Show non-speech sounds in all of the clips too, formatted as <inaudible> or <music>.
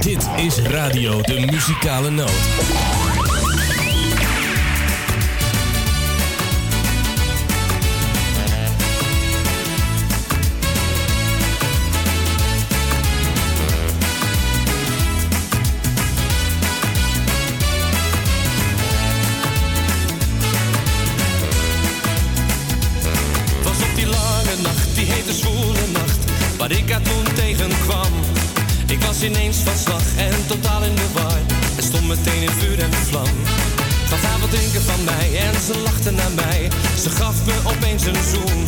Dit is Radio de Muzikale Noot. Mij, ze gaf me opeens een zoen.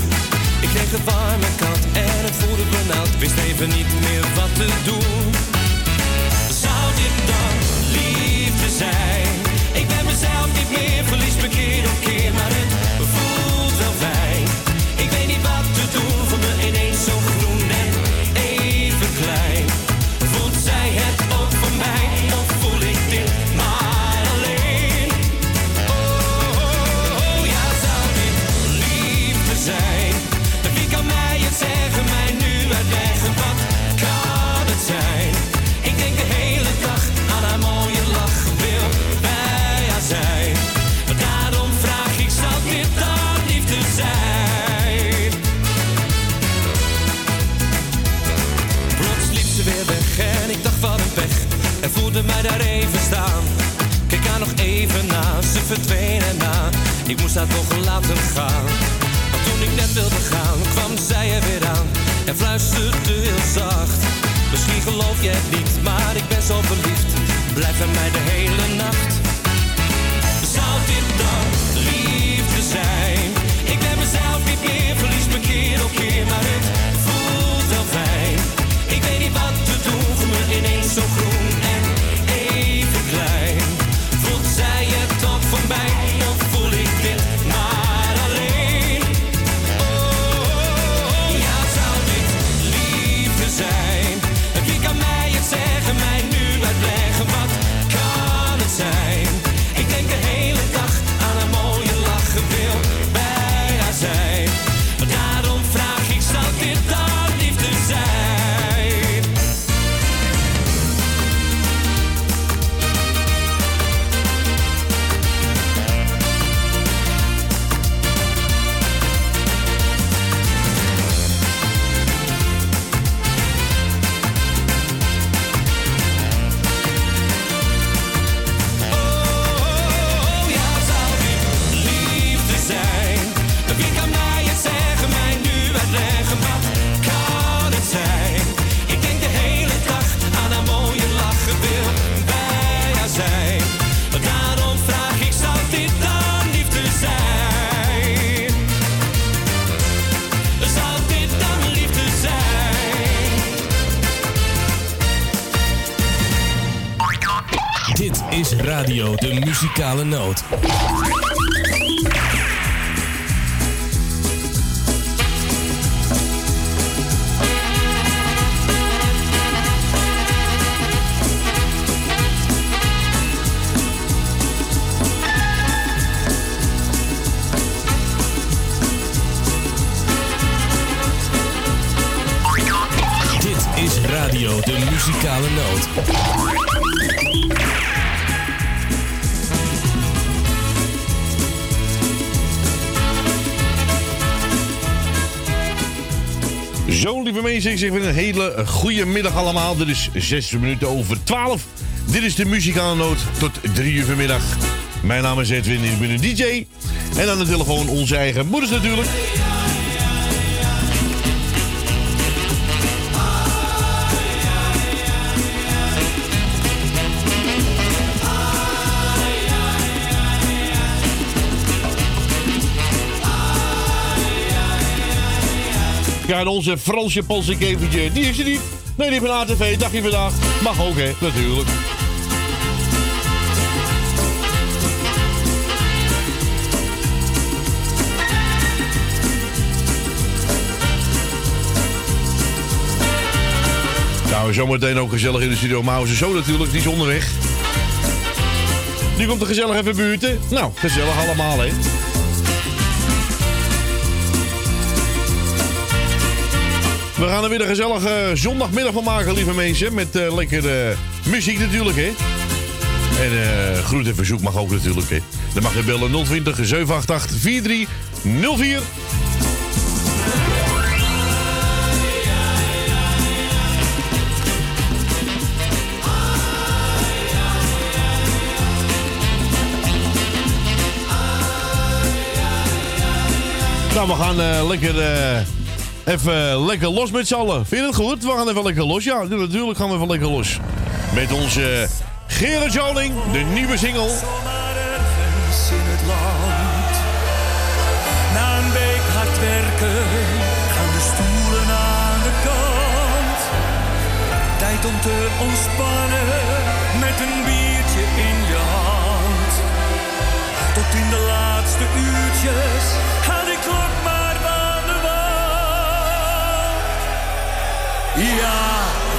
Ik kreeg het warm en koud en het voelde benauwd, wist even niet meer wat te doen. Zou dit dan liefde zijn? Na, ze verdween erna. Ik moest haar toch laten gaan. Maar toen ik net wilde gaan, kwam zij er weer aan. En fluisterde heel zacht. Misschien geloof je het niet, maar ik ben zo verliefd. Blijf bij mij de hele nacht. Zou dit dan liefde zijn? Ik ben mezelf niet meer, verlies me keer op keer, maar het voelt wel fijn. Ik weet niet wat te doen, voel me ineens zo groen Muzikale Noot. Zeg weer een hele goede middag allemaal. Dit is 6 minuten over 12. Dit is de muzikale noot tot 3 uur vanmiddag. Mijn naam is Edwin, ik ben een DJ. En aan de telefoon onze eigen moeders natuurlijk. Ja, onze Fransje Polsik eventje, die is er niet. Nee, die een ATV, dagje vandaag. Mag ook, hè, natuurlijk. Nou, zometeen ook gezellig in de studio. Mauze zo natuurlijk, is onderweg. Die komt er gezellig even buurten. Nou, gezellig allemaal, hè. We gaan er weer een gezellige zondagmiddag van maken, lieve mensen. Met uh, lekker muziek natuurlijk, hè. En uh, groet en verzoek mag ook natuurlijk, hè. Dan mag je bellen 020 788 4304. Nou, we gaan lekker, even lekker los met z'n allen. Vind je het goed? We gaan even lekker los. Ja, natuurlijk gaan we even lekker los. Met onze Gerard Joling, de nieuwe single. Na een week hard werken gaan de stoelen aan de kant. Tijd om te ontspannen met een biertje in je hand. Tot in de laatste uurtjes Ja,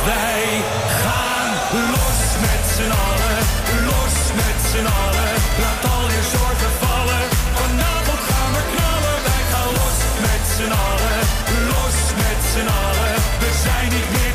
wij gaan los met z'n allen, los met z'n allen. Laat al je zorgen vallen, vanavond gaan we knallen. Wij gaan los met z'n allen, los met z'n allen. We zijn niet meer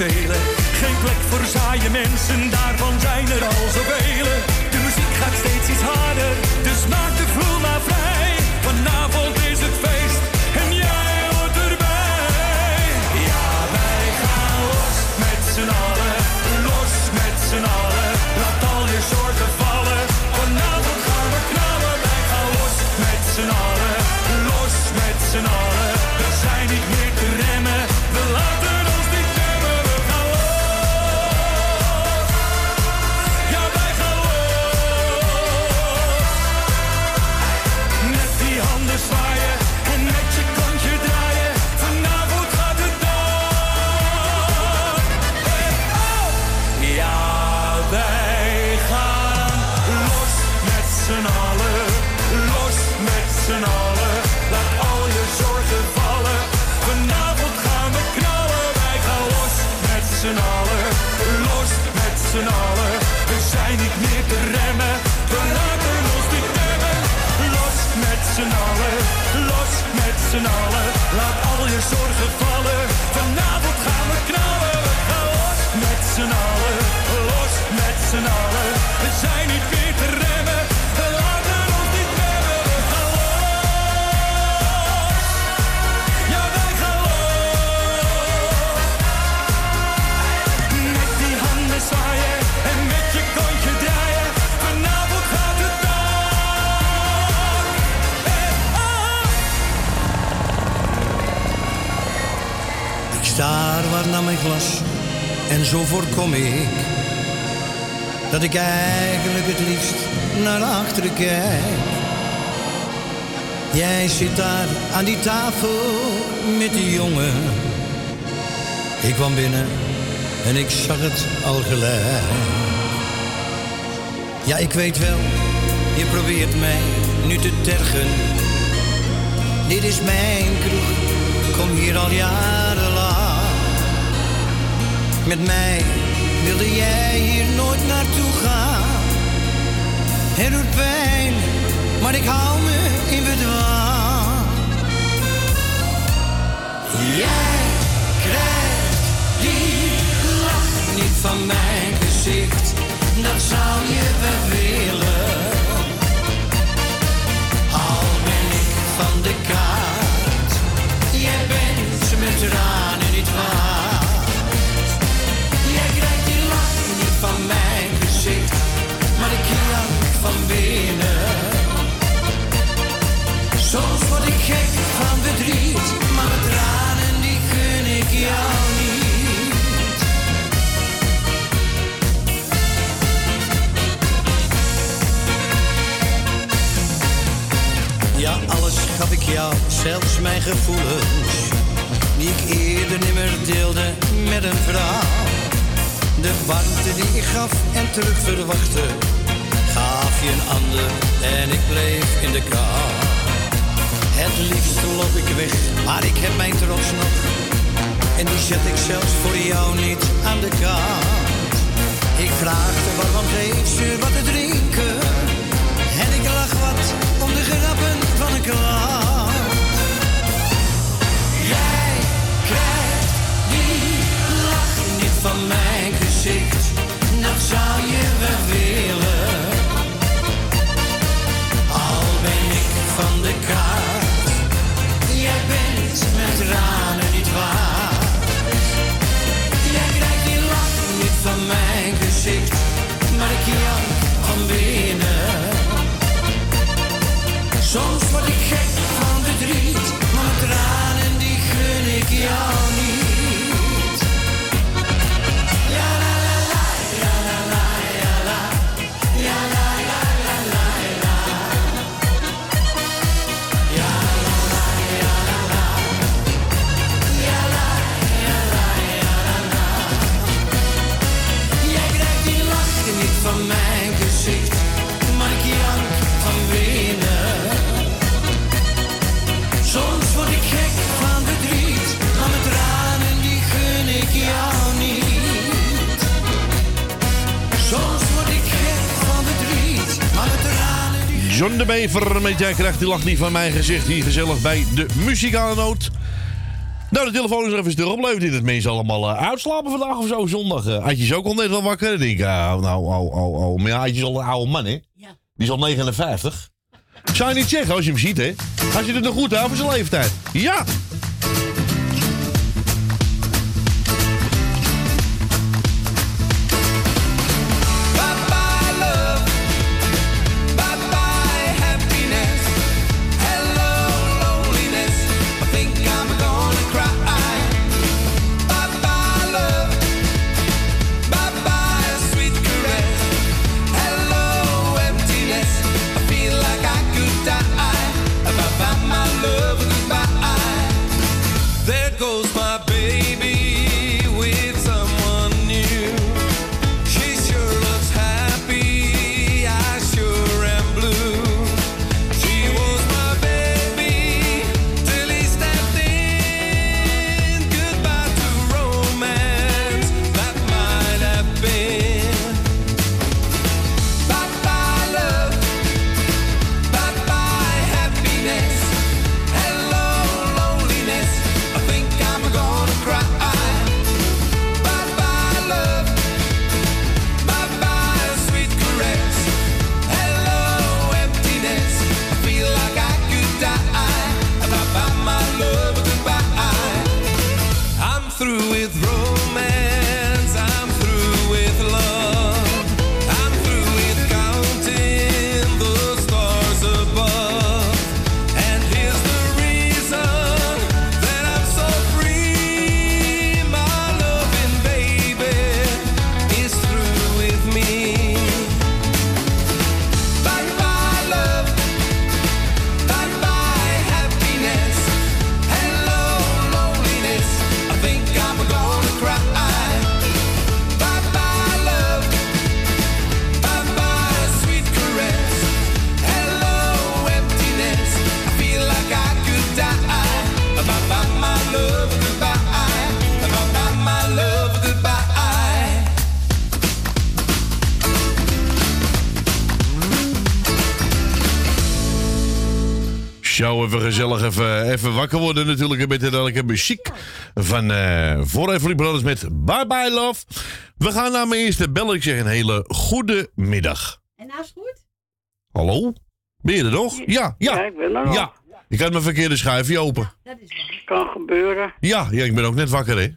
Geen plek voor saaie mensen, daarvan zijn er al zoveel. De muziek gaat steeds iets harder, dus maak de vloer maar mijn glas en zo voorkom ik dat ik eigenlijk het liefst naar achteren kijk. Jij zit daar aan die tafel met die jongen. Ik kwam binnen en ik zag het al gelijk. Ja, ik weet wel, je probeert mij nu te tergen. Dit is mijn kroeg, kom hier al jarenlang. Met mij wilde jij hier nooit naartoe gaan. Het doet pijn, maar ik hou me in bedwang. Jij krijgt die lach niet van mijn gezicht, dat zou je wel willen. Al ben ik van de kaart, jij bent met tranen niet waard. Maar ik jank van binnen. Soms word ik gek van verdriet, maar de tranen die gun ik jou niet. Ja, alles gaf ik jou, zelfs mijn gevoelens. die ik eerder nimmer deelde met een vrouw. De warmte die ik gaf en terug verwachtte, gaf je een ander en ik bleef in de kou. Het liefst loop ik weg, maar ik heb mijn trots nog. En die zet ik zelfs voor jou niet aan de kant. Ik vraagde waarom geef ze wat te drinken. En ik lach wat om de grappen van een klant. Van mijn gezicht. Dat zou je wel willen. Al ben ik van de kaart. Jij bent met tranen niet waard. Jij krijgt die lach niet van mijn gezicht. Maar ik jank Bever met Jij krijgt die lach niet van mijn gezicht. Hier gezellig bij de muzikale noot. Nou, de telefoon is er even stil opleven. Dit het mensen allemaal eh, uitslapen vandaag of zo, zondag. Uh, Adje is ook al net wel wakker. Ik denk, uh, nou, oh, oh, oh. Maar ja, Adje is al een oude man, hè? Ja. Die is al 59. Zou je niet zeggen als je hem ziet, hè? Als je het nog goed houdt voor zijn leeftijd. Ja! Wakker worden natuurlijk met de elke muziek van uh, voor Everly Brothers met Bye Bye Love. We gaan naar mijn eerste zeg een hele goede middag. En nou is het goed? Hallo? Ben je er nog? Ja, ja. Ja, ik ben er nog. Ja. Ik had mijn verkeerde schuifje open. Dat is waar. Kan gebeuren. Ja, ja, ik ben ook net wakker, hè?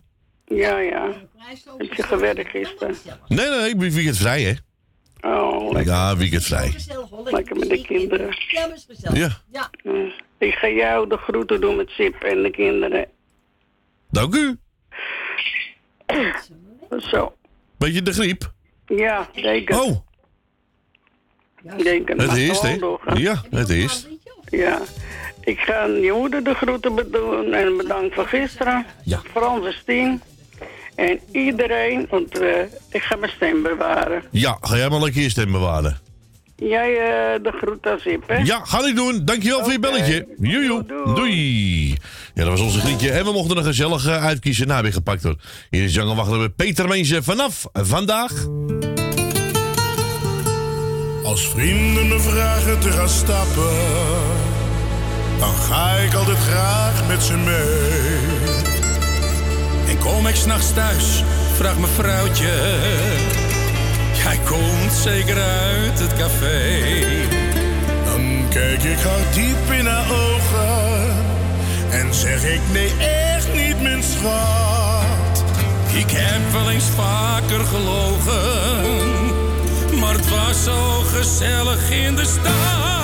Ja, ja. Heb je gewerkt gisteren? Nee, nee, ik ben weekend vrij, hè? Oh, lekker. Ja, weekend vrij. Gezellig hoor. Lekker met de kinderen. Ja, is. Ja. Ja. Eh, Ik ga jou de groeten doen met Sip en de kinderen. Dank u. Zo. Beetje de griep. Ja, zeker. Oh, Zeker. het Maar eerst, hè? Ja, het eerst. Ja. Ik ga je moeder de groeten bedoelen en bedankt voor gisteren. Ja. Voor onze Stien. En iedereen, want eh, ik ga mijn stem bewaren. Ja, ga jij maar lekker je stem bewaren. Jij eh, de groet aan Zip, hè? Ja, ga ik doen. Dankjewel voor je belletje. Joejoe. Doei. Doei. Ja, dat was onze grietje. En we mochten er gezellig eh, uitkiezen. Nou, weer gepakt hoor. Hier is Jungle Wachter met Peter Meense vanaf vandaag. Als vrienden me vragen te gaan stappen, dan ga ik altijd graag met ze mee. Kom ik s'nachts thuis, vraag mijn vrouwtje. Jij komt zeker uit het café. Dan kijk ik haar diep in haar ogen en zeg ik nee, echt niet, mijn schat. Ik heb wel eens vaker gelogen, maar het was zo gezellig in de stad.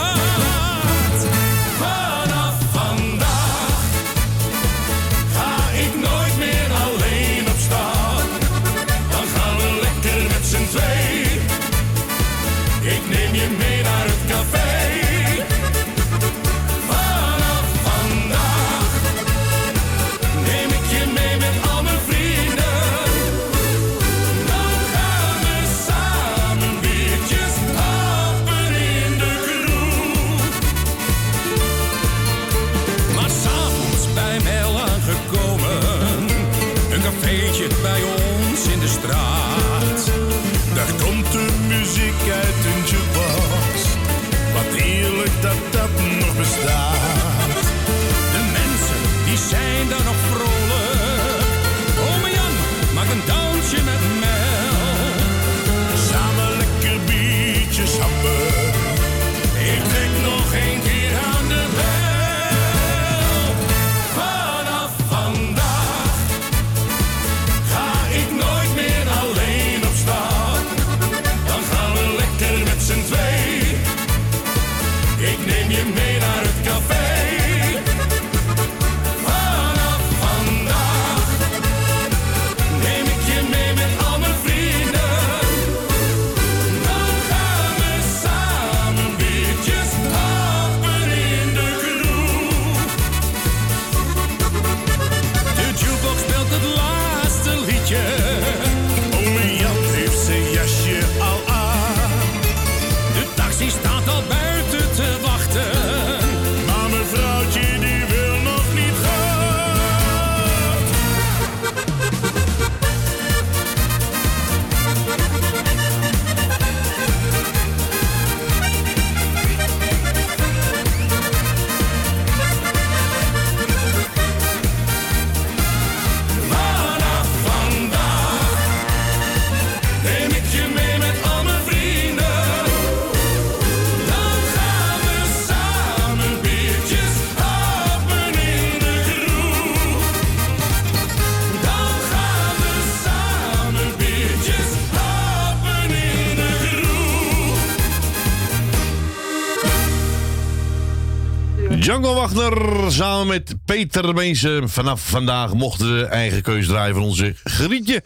Wagner samen met Peter Meense. Vanaf vandaag mochten we eigen keus draaien van onze grietje.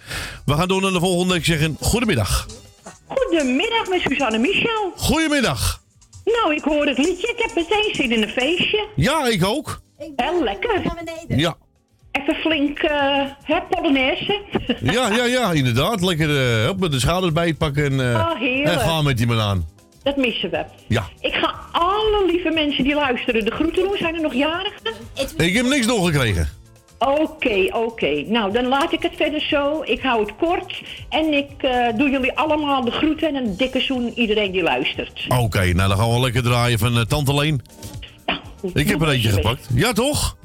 We gaan door naar de volgende. Ik zeg een goedemiddag. Goedemiddag met Suzanne Michel. Goedemiddag. Nou, ik hoor het liedje. Ik heb meteen zin in een feestje. Ja, ik ook. Heel lekker. Ja. Even flink, eh hè, Polonaise. Ja, <laughs> ja, ja, inderdaad. Lekker eh, op met de schouders bijpakken en, eh, Oh, heerlijk. en gaan met die man aan. Dat missen we. Ja. Ik ga alle lieve mensen die luisteren de groeten doen. Zijn er nog jarigen? Ik heb niks doorgekregen. Oké, oké. Nou, dan laat ik het verder zo. Ik hou het kort. En ik eh, doe jullie allemaal de groeten en een dikke zoen iedereen die luistert. Oké, nou dan gaan we lekker draaien van eh, Tante Leen. Nou, Ik heb er eentje gepakt. Ja, toch?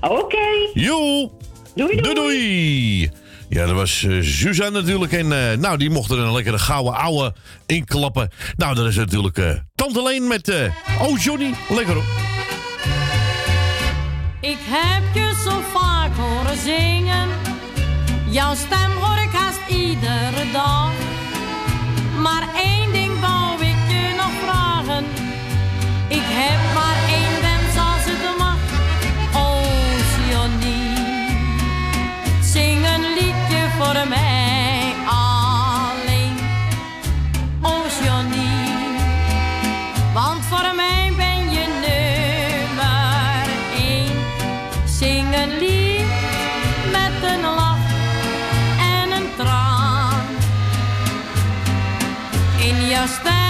Oké. Joe. Doei, doei. Doei, doei. Ja, dat was eh, Suzanne natuurlijk. En eh, nou, die mocht er een lekkere gouden ouwe inklappen. Nou, dat is natuurlijk eh, Tante Leen met... oh, Johnny. Lekker hoor. Ik heb je zo vaak horen zingen. Jouw stem hoor ik haast iedere dag. Maar één ding wou ik je nog vragen. Ik heb maar één In jouw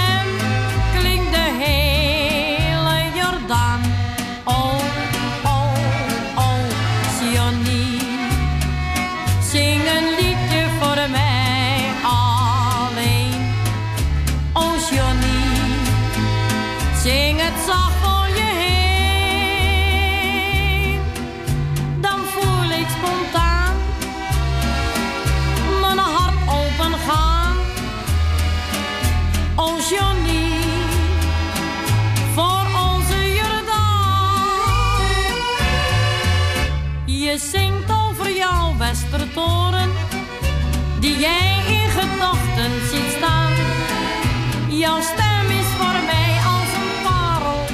Jouw stem is voor mij als een parel,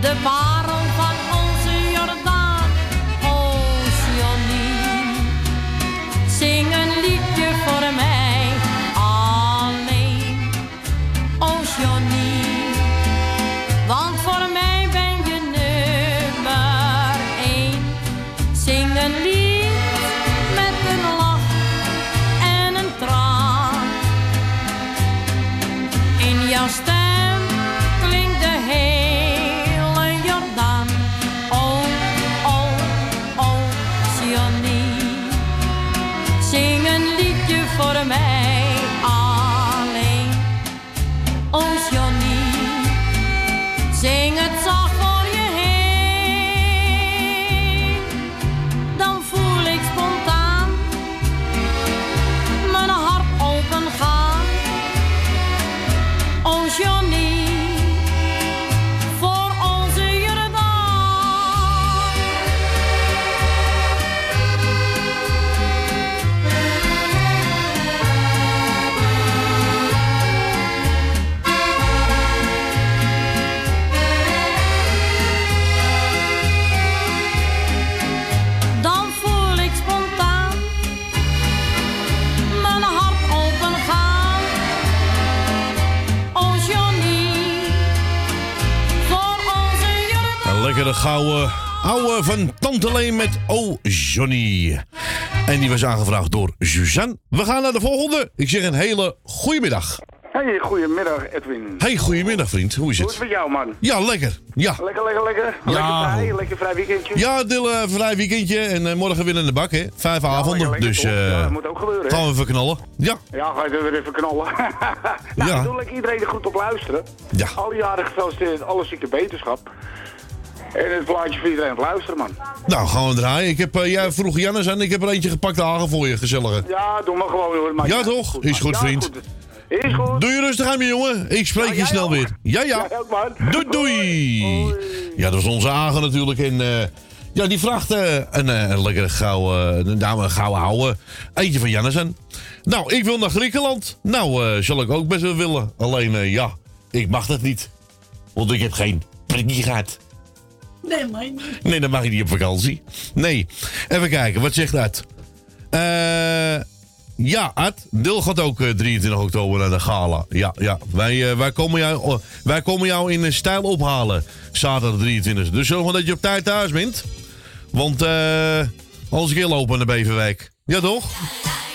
de parel lekkere gouden ouwe van Tante Leen met Oh Johnny. En die was aangevraagd door Suzanne. We gaan naar de volgende. Ik zeg een hele goedemiddag. Hey, goedemiddag Edwin. Hey, goedemiddag vriend. Hoe is Hoe is het het? met jou, man? Ja, lekker. Ja. Lekker, lekker, lekker. Ja. Lekker vrij, lekker vrij weekendje. Ja, deel uh, vrij weekendje en eh, morgen weer in de bak, hè. Vijf avonden, lekker, dus eh Ja, dat moet ook gebeuren, hè? gaan we even knallen. Ja, Ja, ga je er weer even knallen. <laughs> nou, Ja. ik doe lekker iedereen er goed op luisteren. Ja. Alle jaren gefeliciteerd, alle ziekte beterschap. En het plaatje voor iedereen op luisteren, man. nou gaan we draaien. Ik heb, eh, jij vroeg Jannes aan, ik heb er eentje gepakt hagen voor je, gezellige. Ja, doe maar gewoon hoor. maakt Ja, toch? Is goed, Ja, vriend. goed. Is goed. Doe je rustig aan, mijn jongen. Ik spreek Ja, je snel ook. weer. Ja, ja. <laughs> Man. Doei, doei. Ja, dat is onze Agen natuurlijk. En eh, ja, die vraagt eh, een, eh, een lekkere gouden, dame, een gouden ouwe. Eentje van Jannes aan. Nou, ik wil naar Griekenland. Nou, zal ik ook best wel willen. Alleen, ja, ik mag dat niet. Want ik heb geen prikje gehad. Nee, maar niet. Nee, dan mag je niet op vakantie. Nee. Even kijken, wat zegt dat? Eh... ja, Art. Dil gaat ook eh, 23 oktober naar de gala. Ja, ja. Wij, eh, wij, komen, jou, oh, wij komen jou in eh, stijl ophalen. Zaterdag 23. Dus zorg maar dat je op tijd thuis bent. Want eh anders een keer lopen naar Beverwijk. Ja, toch?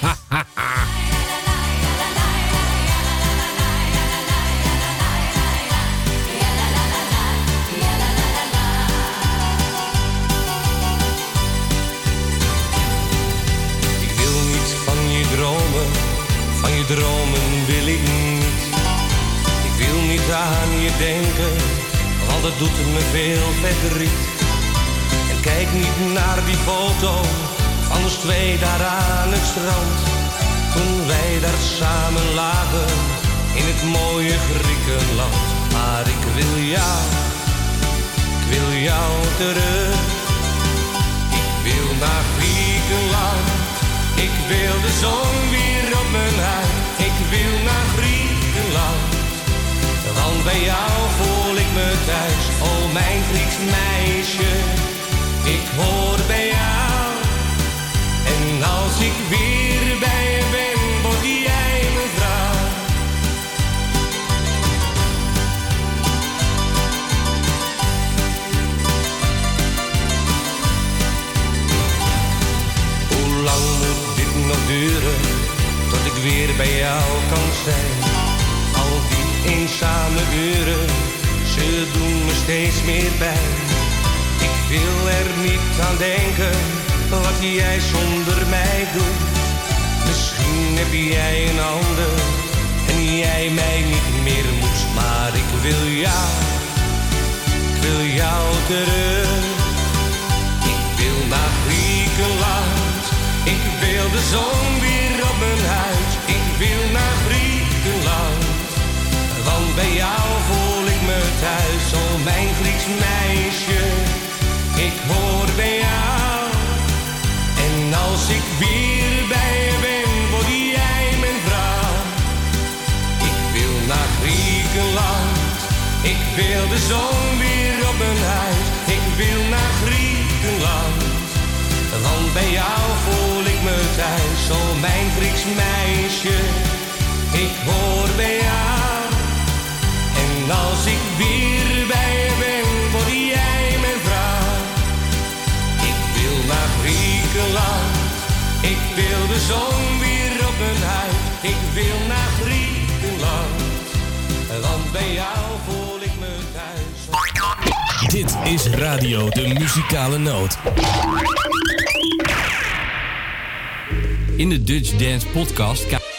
<laughs> van je dromen wil ik niet. Ik wil niet aan je denken, want het doet me veel verdriet. En kijk niet naar die foto van twee daar aan het strand. Toen wij daar samen lagen, in het mooie Griekenland. Maar ik wil jou, ik wil jou terug. Ik wil naar Griekenland. Ik wil de zon weer Ik wil naar Griekenland. Want bij jou voel ik me thuis. Oh, mijn Grieks meisje. Ik hoor bij jou. En als ik weer bij je ben, word jij mijn vrouw. Hoe lang moet dit nog duren, weer bij jou kan zijn? eenzame uren, ze doen me steeds meer pijn. Ik wil er niet aan denken, wat jij zonder mij doet. Misschien heb jij een ander en jij mij niet meer moet. Maar ik wil jou, ik wil jou terug. Ik wil naar Griekenland, ik wil de zon weer op mijn huid. Ik wil naar Griekenland, want bij jou voel ik me thuis. Oh mijn Grieks meisje, ik hoor bij jou. En als ik weer bij je ben, word jij mijn vrouw. Ik wil naar Griekenland, ik wil de zon weer op mijn huid. Ik wil naar Griekenland, want bij jou voel ik me thuis. Oh mijn Grieks meisje, ik hoor bij jou. En als ik weer bij je ben, word jij mijn vrouw. Ik wil naar Griekenland, ik wil de zon weer op mijn huid. Ik wil naar Griekenland, want bij jou voel ik me thuis. Dit is Radio de Muzikale Noot. In de Dutch Dance Podcast.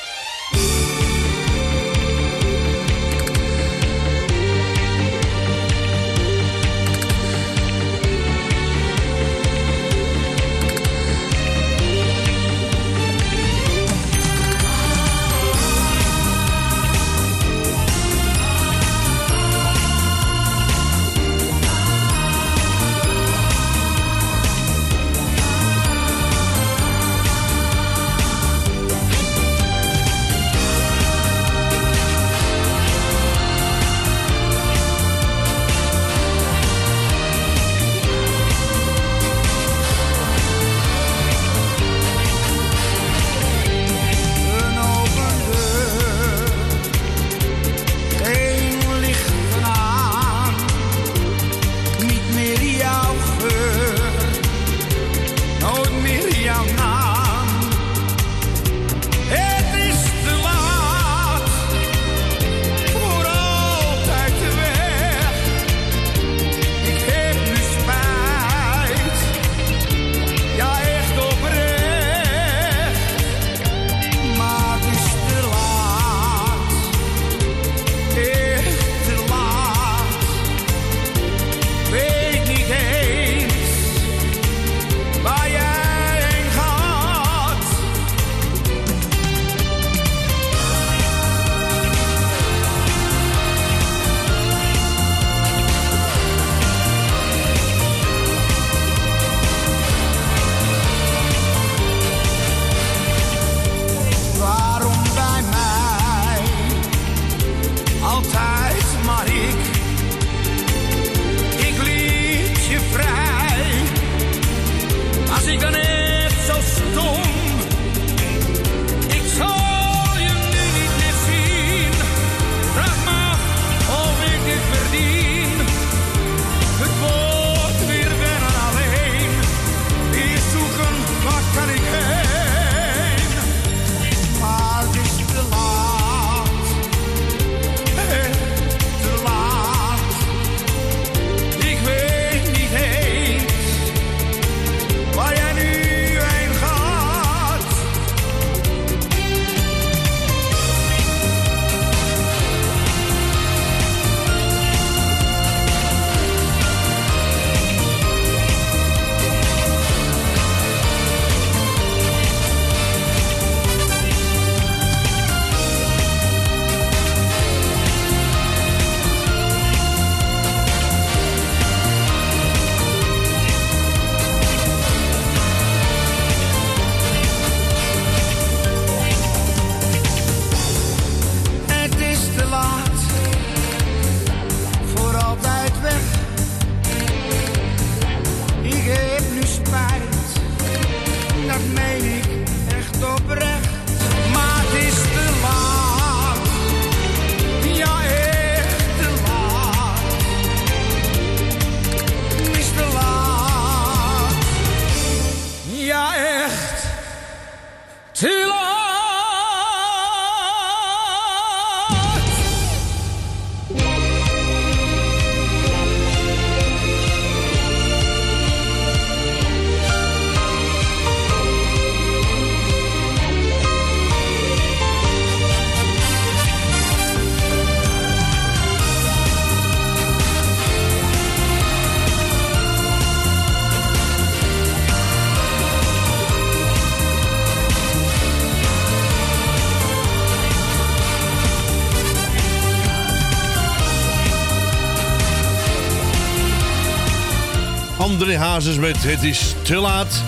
André Hazes met Het is te laat.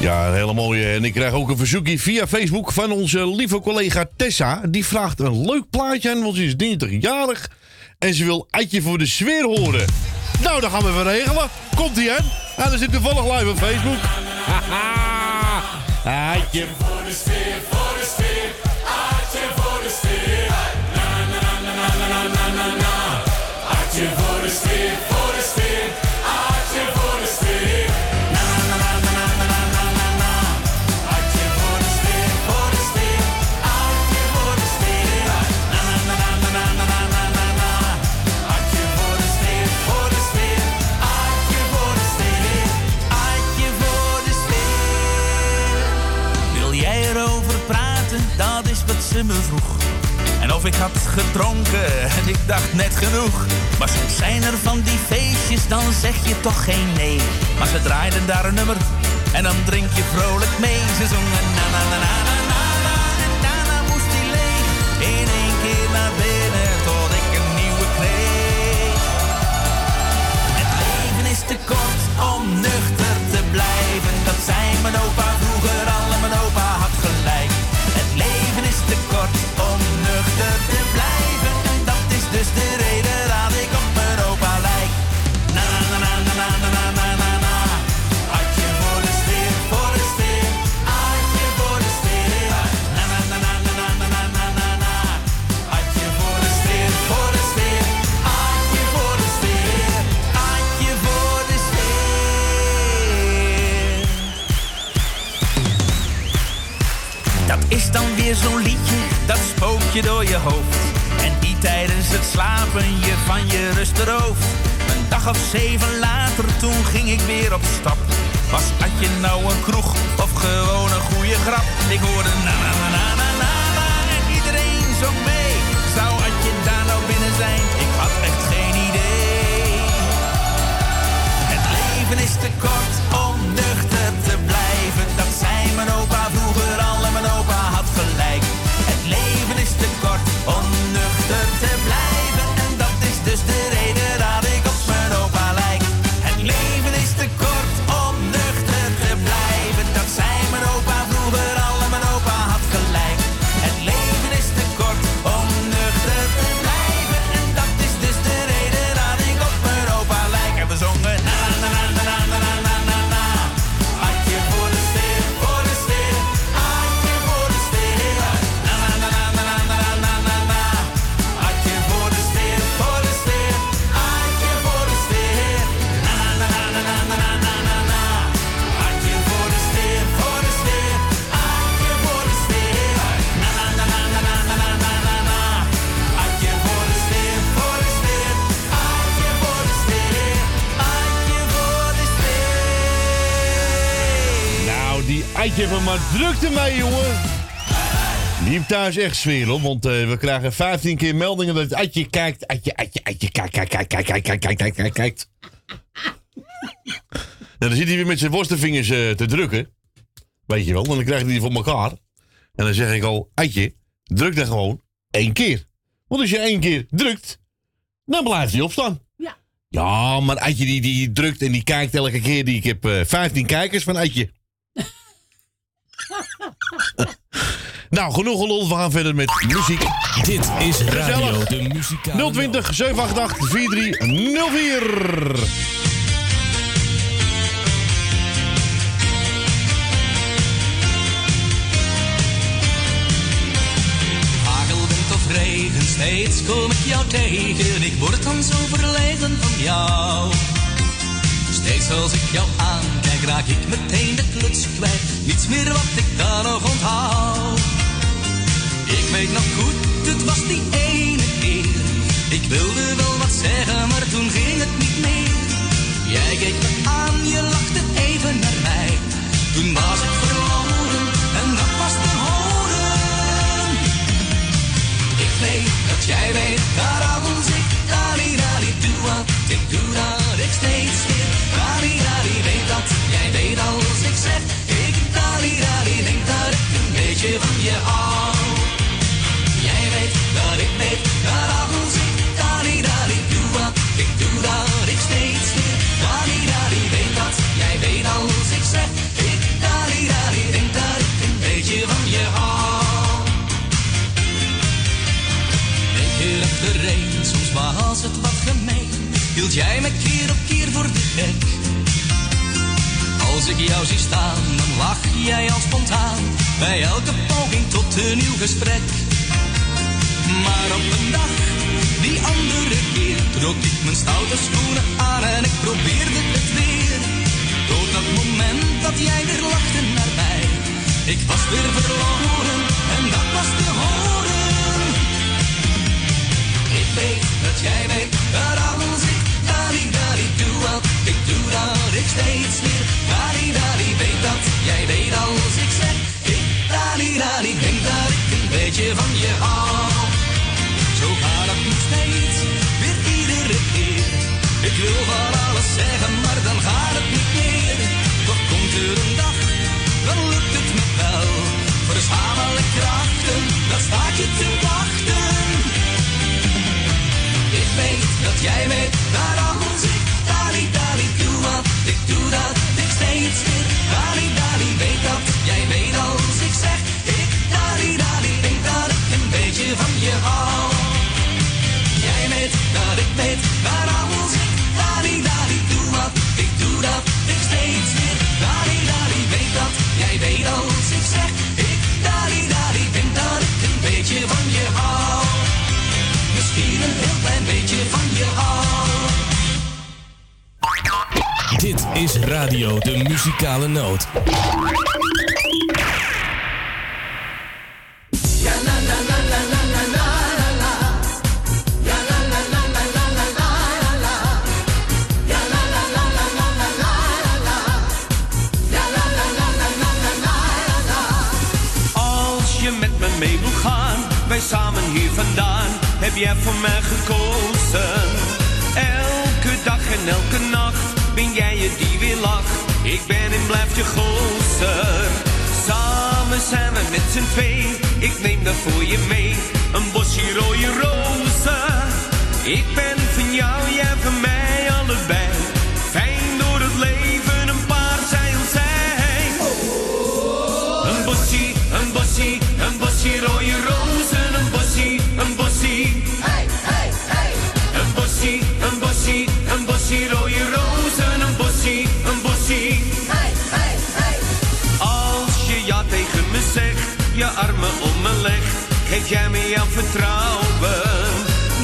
Ja, een hele mooie. En ik krijg ook een verzoekje via Facebook van onze lieve collega Tessa. Die vraagt een leuk plaatje aan, want ze is 30-jarig. En ze wil Eitje voor de sfeer horen. Nou, dan gaan we even regelen. Komt ie, hè? En dan zit toevallig live op Facebook. <laughs> Haha. Eitje. Voor de sfeer, ze me vroeg. En of ik had gedronken en ik dacht net genoeg. Maar soms zijn er van die feestjes, dan zeg je toch geen nee. Maar ze draaiden daar een nummer en dan drink je vrolijk mee. Ze zongen na na na na na na na en daarna moest die leeg. In één keer naar binnen tot ik een nieuwe kreeg. Het leven is te kort om nuchter te blijven. Dat zei mijn opa vroeger al je hoofd. En die tijdens het slapen je van je rust berooft. Een dag of zeven later, toen ging ik weer op stap. Was had je nou een kroeg of gewoon een goede grap? Ik hoorde na na na na na na na en iedereen zong mee. Zou had je daar nou binnen zijn? Ik had echt geen idee. Het leven is te kort maar drukte mee, jongen. Die heeft thuis echt sfeer, hoor. Want eh, we krijgen 15 keer meldingen dat Eitje kijkt. Eitje, Eitje, Eitje, kijk, kijk, kijk, kijk, kijk, kijk, kijk, kijk, kijk, kijkt. En dan zit hij weer met zijn worstenvingers eh, te drukken. Weet je wel. En dan krijgt hij die voor elkaar. En dan zeg ik al, Eitje, druk dan gewoon één keer. Want als je één keer drukt, dan blijft hij opstaan. Ja. Ja, maar Eitje die, die drukt en die kijkt elke keer. Die, ik heb eh 15 kijkers van Eitje. <laughs> nou, genoeg gelul. We gaan verder met muziek. Dit is Radio Gezellig. de Muzikale 020 788 4304. Hagelwind of regen, steeds kom ik jou tegen. Ik word dan zo verlegen van jou. Steeds als ik jou aankijk, raak ik meteen de kluts kwijt. Niets meer wat ik daar nog onthoud. Ik weet nog goed, het was die ene keer. Ik wilde wel wat zeggen, maar toen ging het niet meer. Jij keek me aan, je lachte even naar mij. Toen was ik verloren en dat was te horen. Ik weet dat jij weet, daar als ik dali dali doe wat ik doe dat ik steeds ik dali dali, denk dat ik een beetje van je hou. Jij weet dat ik weet dat als ik dali dali doe wat ik doe dat ik steeds meer. dali dali weet dat jij weet alles ik zeg ik dali dali, denk dat ik een beetje van je hou. Denk je dat de reden soms was het wat gemeen? Hield jij me keer op keer voor de gek? Als ik jou zie staan, dan lach jij al spontaan. Bij elke poging tot een nieuw gesprek. Maar op een dag, die andere keer, trok ik mijn stoute schoenen aan en ik probeerde het weer. Tot dat moment dat jij weer lachte naar mij. Ik was weer verloren en dat was te horen. Ik weet dat jij weet dat als ik dali dali doe wat ik doe dat ik steeds weer jij weet als ik zeg ik dali dali denk dat ik een beetje van je hou. Zo gaat het nog steeds weer iedere keer. Ik wil van alles zeggen, is Radio de Muzikale Noot. Als je met me mee wil gaan, wij samen hier vandaan, heb jij voor mij gekozen. Lacht. Ik ben en blijf je gozer. Samen zijn we met z'n twee, ik neem dat voor je mee. Een bosje rode rozen. Ik ben van jou, jij van mij, geef jij me jouw vertrouwen.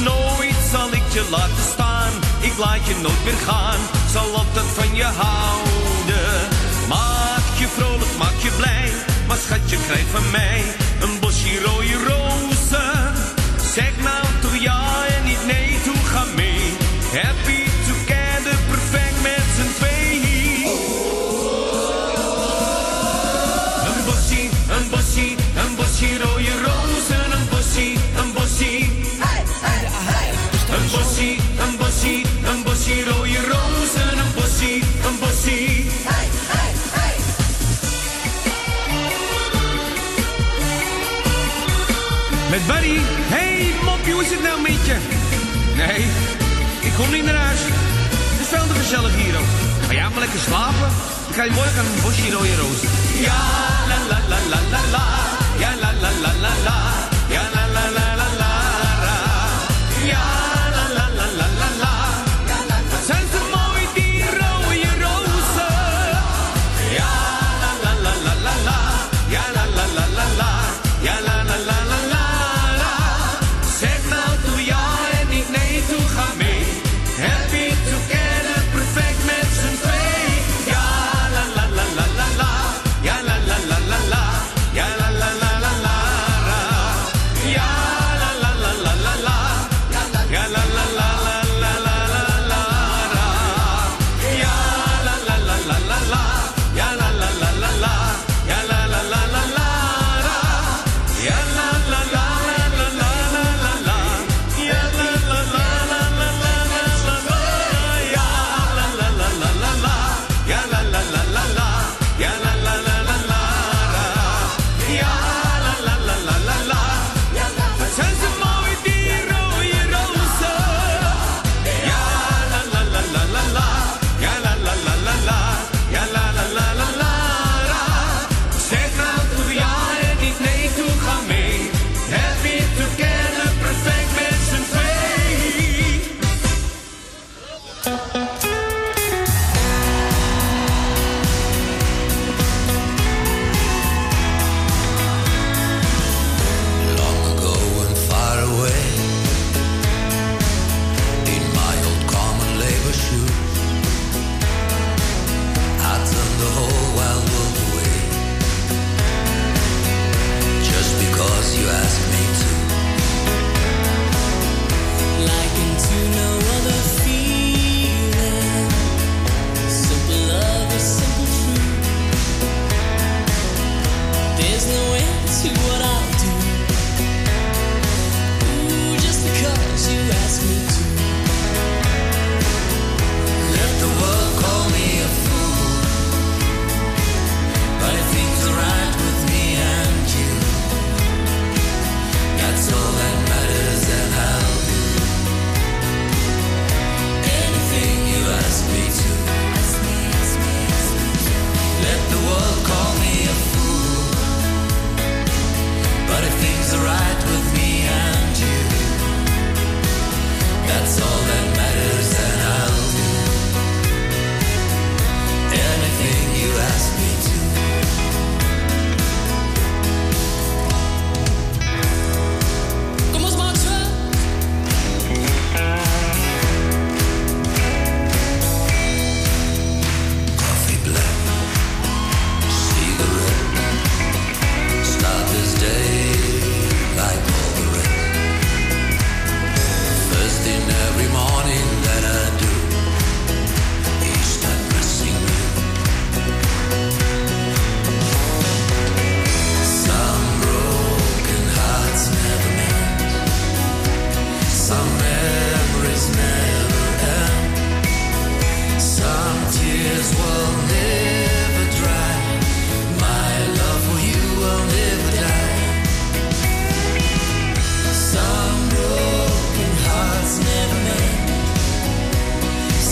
Nooit zal ik je laten staan, ik laat je nooit meer gaan, zal altijd van je houden. Maak je vrolijk, maak je blij, maar schat je krijgt van mij een bosje rode rozen. Zeg nou toe ja en niet nee, toe ga mee. Happy Barry. Hey, mopje, hoe is het nou met je? Nee, ik kom niet naar huis. Het is veel te gezellig hier ook. Ga jij maar lekker slapen? Dan ga je morgen een bosje rode rozen. Ja, la la la la la la. Ja, la la la la la.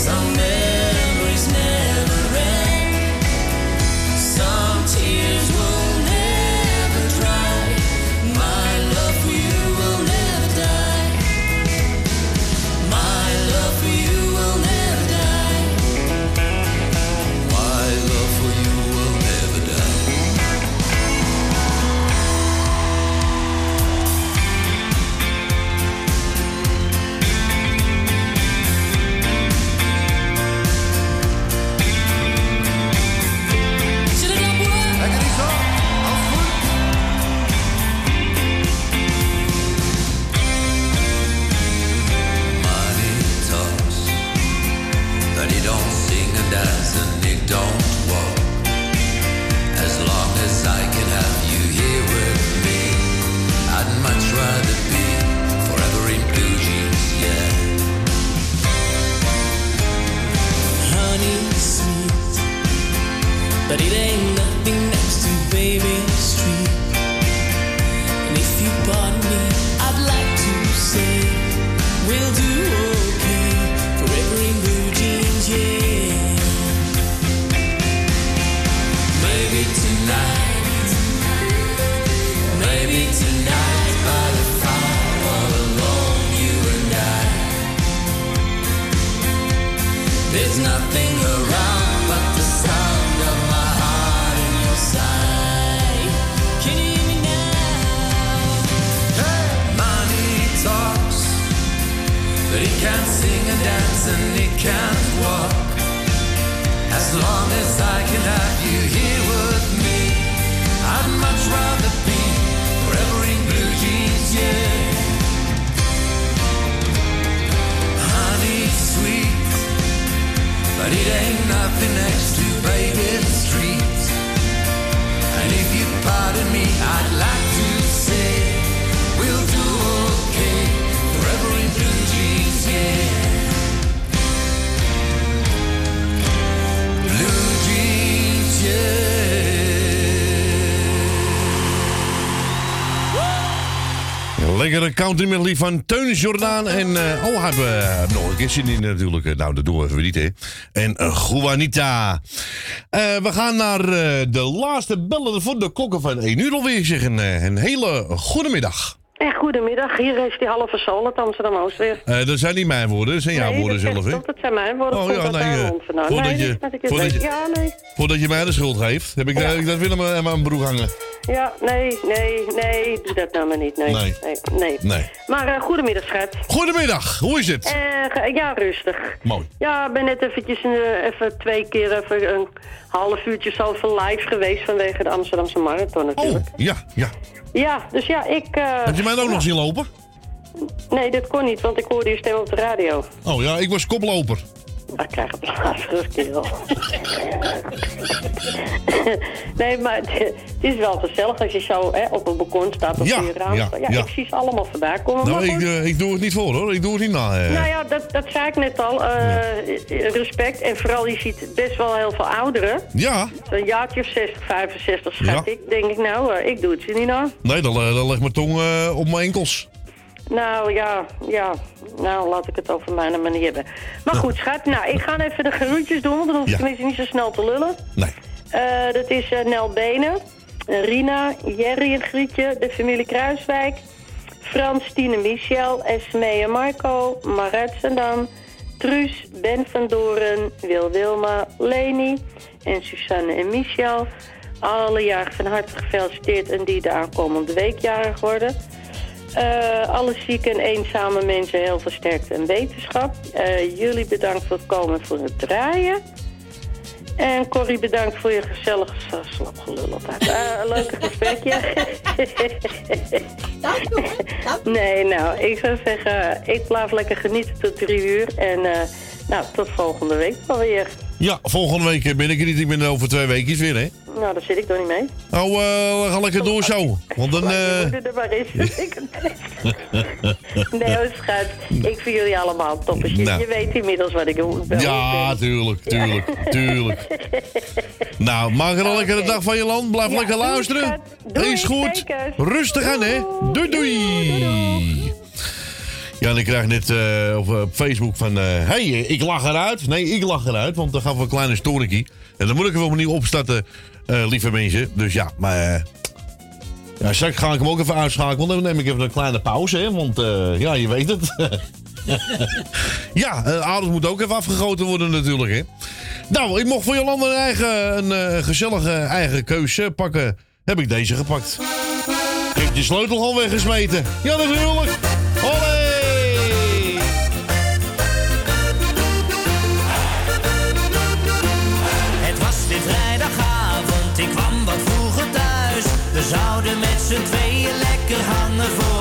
someday country lief van Teun Jordaan en... Uh, oh, hebben we nog een keertje in natuurlijk. Eh, nou, dat doen we even niet, hè. En eh, Juanita. We gaan naar de laatste bellen voor de kokken van 1 uur alweer. Zeg, een, een hele goede middag. En goedemiddag, hier is die halve sol uit Amsterdam-Oost weer. Eh, dat zijn niet mijn woorden, dat zijn jouw Nee, woorden zelf, hè? Dat zijn mijn woorden. Oh, ja, nee, eh, vandaan. voordat nee, je- voordat je- Ja, nee. Voordat je mij de schuld geeft, heb ik, Ja. dat, ik dat Willem aan mijn broek hangen. Ja, nee, nee, nee, doe dat nou maar niet. Nee, Nee. nee. nee. Maar eh, goedemiddag, schat. Goedemiddag, hoe is het? Eh, ja, rustig. Mooi. Ja, ik ben net eventjes even twee keer even een half uurtje zo van live geweest vanwege de Amsterdamse Marathon natuurlijk. Ja, ja. Ja, dus ja, ik... eh, Heb je mij ook nog zien lopen? Nee, dat kon niet, want ik hoorde je stem op de radio. Oh ja, ik was koploper. Ik krijg een kerel. nee, maar het, het is wel gezellig als je zo hè, op een balkon staat of Ja, je raam ja, staat. Ja, ja. ik zie ze allemaal voorbij komen. Nou, ik, eh, ik doe het niet voor hoor, ik doe het niet na. eh. Nou ja, dat, dat zei ik net al. eh, Respect. En vooral, je ziet best wel heel veel ouderen. Ja, Zo'n jaartje of 60, 65 schat ik. Denk ik, nou, ik doe het je niet aan. nee, dan, dan leg mijn tong op mijn enkels. Nou ja, ja. Nou, laat ik het over mijn manier hebben. Maar goed, schat. Nou, ik ga even de groetjes doen, want dan hoef ik Ja. tenminste niet zo snel te lullen. Nee. Eh, dat is eh, Nel Benen, eh, Rina, Jerry en Grietje, de familie Kruiswijk, Frans, Tine, Michel, Esmee en Marco, Marat Zendam, Truus, Ben van Doren, Wil Wilma, Leni en Suzanne en Michel. Alle jaren van harte gefeliciteerd en die de aankomende week jarig worden. Eh, alle zieke en eenzame mensen heel veel sterkte en wetenschap. Eh, jullie bedankt voor het komen en voor het draaien. En Corrie, bedankt voor je gezellig slapgelul altijd. Eh, een leuke <laughs> gesprekje. <laughs> nee, nou, ik zou zeggen, ik blijf lekker genieten tot drie uur. En eh, nou, tot volgende week alweer. Ja, volgende week eh, ben ik er niet. Ik ben er over twee weken weer, hè? Nou, daar zit ik toch niet mee. Nou, eh, we gaan lekker door zo. Want dan... <laughs> Er maar is. <laughs> Ik- nee, hoor, schat. Ik vind jullie allemaal toppers. Je, Nou. je weet inmiddels wat ik wil. Ja, tuurlijk, tuurlijk, tuurlijk. <laughs> Nou, maak er een lekkere dag van je land. Blijf Ja, lekker luisteren. Doei, Is goed. Rustig aan, hè. Doei, doei. Ja, en ik krijg net eh, op, op Facebook van... Hé, hey, ik lach eruit. Nee, ik lach eruit, want dan gaan we een kleine storykie. En dan moet ik hem opnieuw opstarten, eh, lieve mensen. Dus ja, maar... eh, ja, straks ga ik hem ook even uitschakelen. Dan neem ik even een kleine pauze, hè. Want eh, ja, je weet het. <laughs> ja, adem moet ook even afgegoten worden natuurlijk, hè. Nou, ik mocht voor Jolanda een eigen, een eh, gezellige eigen keuze pakken. Heb ik deze gepakt. Heeft je sleutel al weggesmeten? Ja, natuurlijk. Z'n tweeën lekker hangen voor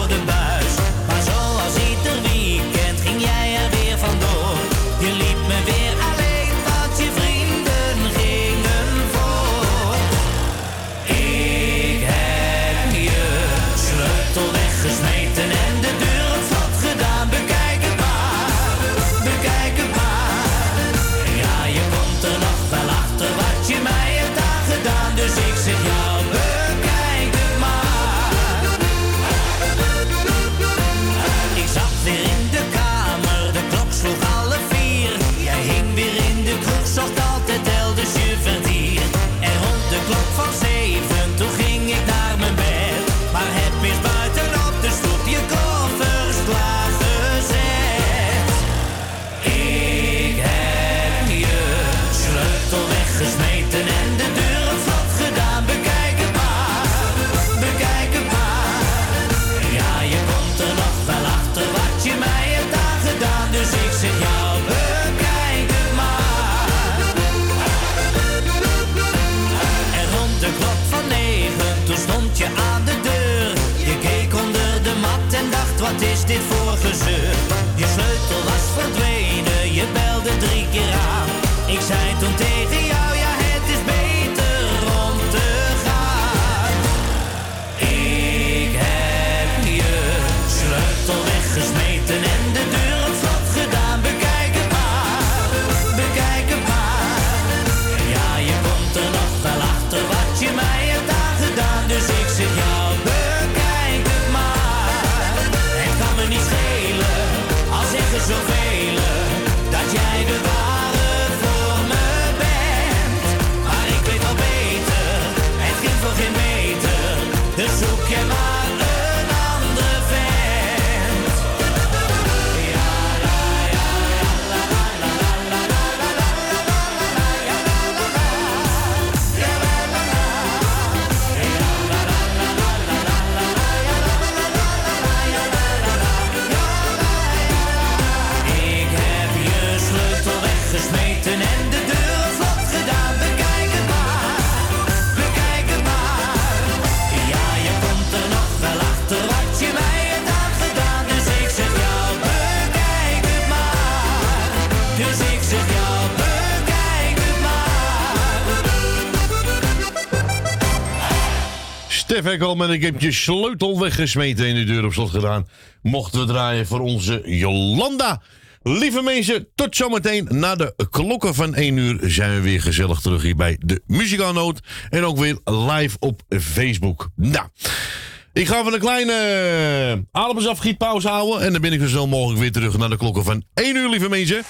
Ik zei toen tegen jou, Stef Ekkelman en ik heb je sleutel weggesmeten en de deur op slot gedaan. Mochten we draaien voor onze Jolanda. Lieve mensen, tot zometeen. Na de klokken van 1 uur zijn we weer gezellig terug hier bij de Muzikaalnoot. En ook weer live op Facebook. Nou, ik ga van een kleine ademsafgietpauze houden. En dan ben ik zo snel mogelijk weer terug naar de klokken van 1 uur, lieve mensen.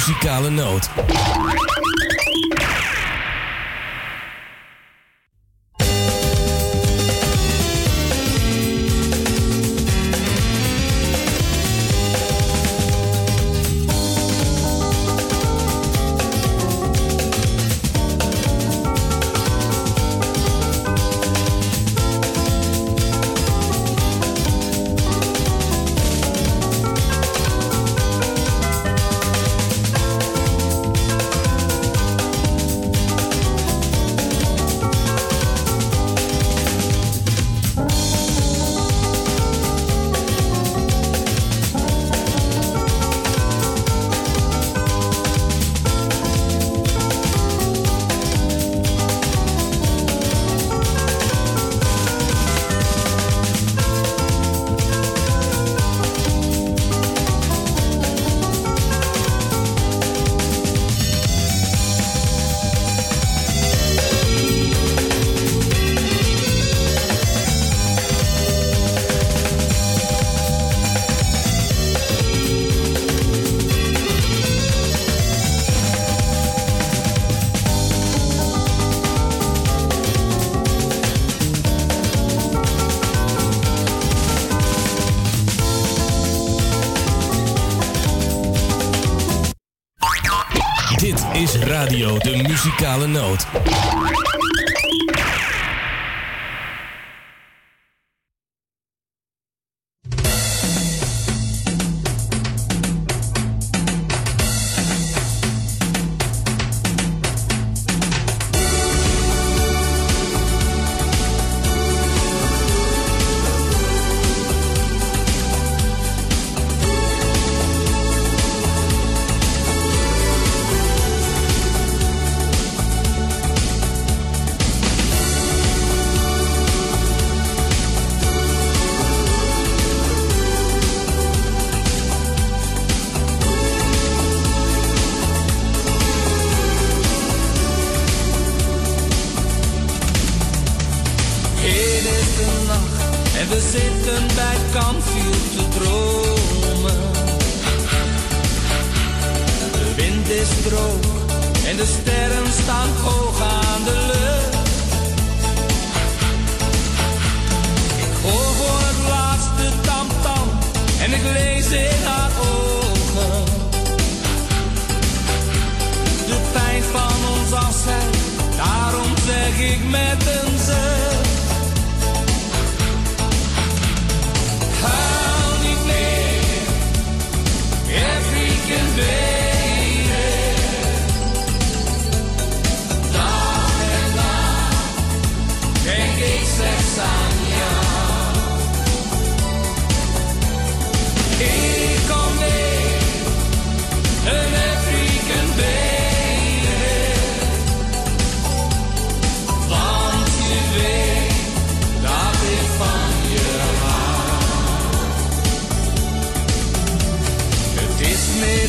Muzikale noot. De Muzikale Noot.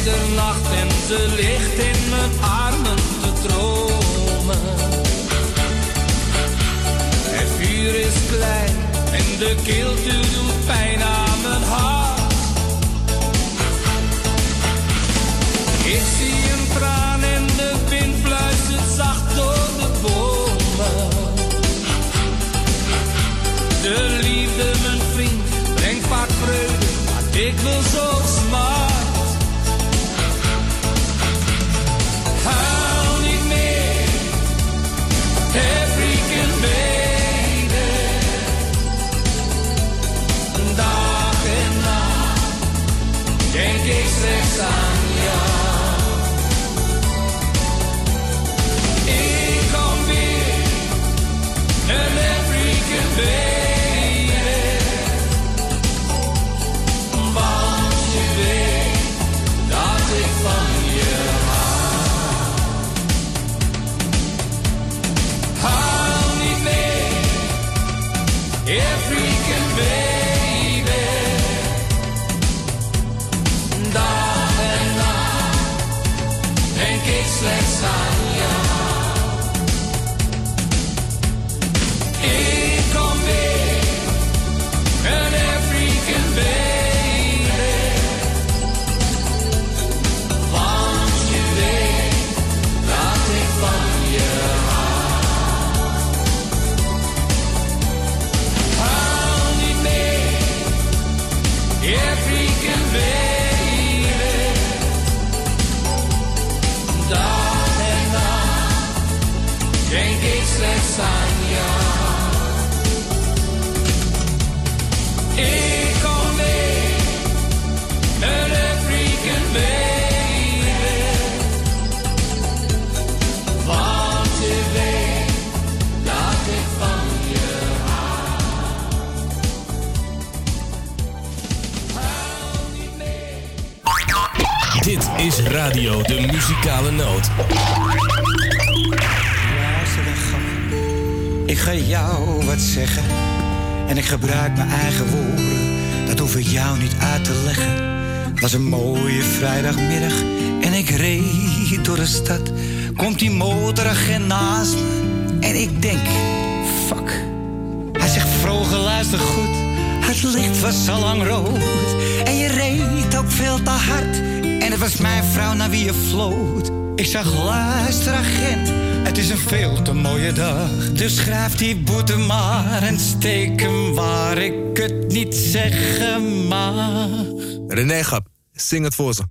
Middernacht en ze ligt in mijn armen te dromen. Het vuur is klein en de kilte doet pijn aan De Muzikale Noot. Ik ga jou wat zeggen. En ik gebruik mijn eigen woorden. Dat hoef ik jou niet uit te leggen. Het was een mooie vrijdagmiddag. En ik reed door de stad. Komt die motoragent naast me. En ik denk, fuck. Hij zegt, vroeger luister goed. Het licht was al lang rood. En je reed ook veel te hard. Het was mijn vrouw naar wie je floot. Ik zag, luister agent, het is een veel te mooie dag. Dus schrijf die boete maar en steek hem waar ik het niet zeggen mag. René Gap, zing het voor ze.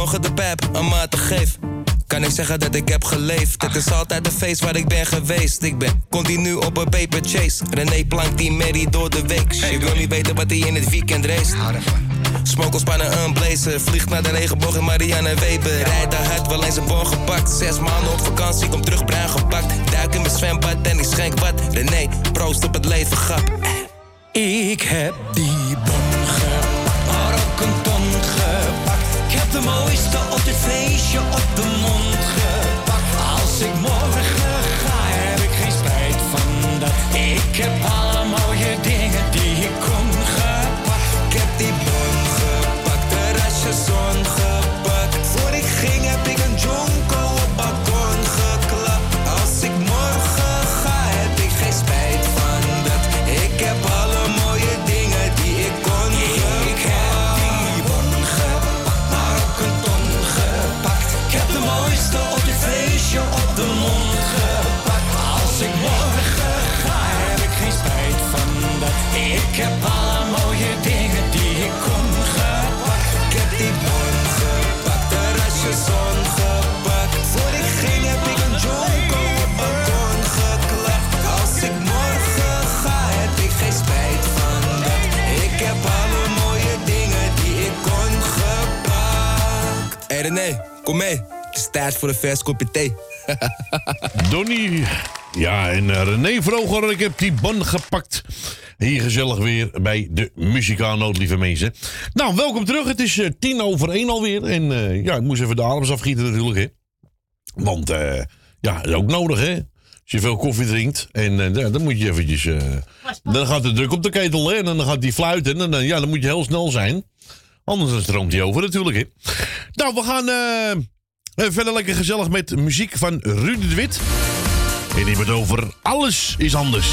Morgen de pep een maat geef, kan ik zeggen dat ik heb geleefd. Het is altijd een feest waar ik ben geweest. Ik ben continu op een paper chase. René plankt die Mary door de week. Je wil niet weten wat hij in het weekend race. Smokelspannen een blazer. Vliegt naar de regenboog in Marianne Weber. Rijdt daar hard, wel eens een bon gepakt. Zes maanden op vakantie, kom terug bruin gepakt. Duik in mijn zwembad en ik schenk wat. René, proost op het leven, grap. Ik heb die bon de mooiste op dit feestje op de mond gepakt. Als ik morgen ga, heb ik geen spijt van dat. Ik heb hey René, kom mee. Het is tijd voor een vers kopje thee. <laughs> Donnie. Ja, en eh, René Vroger, ik heb die bon gepakt. Hier gezellig weer bij de muzikaalnoot, lieve mensen. Nou, welkom terug. Het is eh, tien over één alweer. En eh, ja, ik moest even de adems afgieten natuurlijk, hè. Want eh, ja, dat is ook nodig, hè. Als je veel koffie drinkt. En ja, dan moet je eventjes... eh, dan gaat de druk op de ketel, hè. En dan gaat die fluiten. En dan, ja, dan moet je heel snel zijn. Anders stroomt hij over natuurlijk, hè. Nou, we gaan eh, verder lekker gezellig met muziek van Ruud de Wit. En die het over Alles is Anders.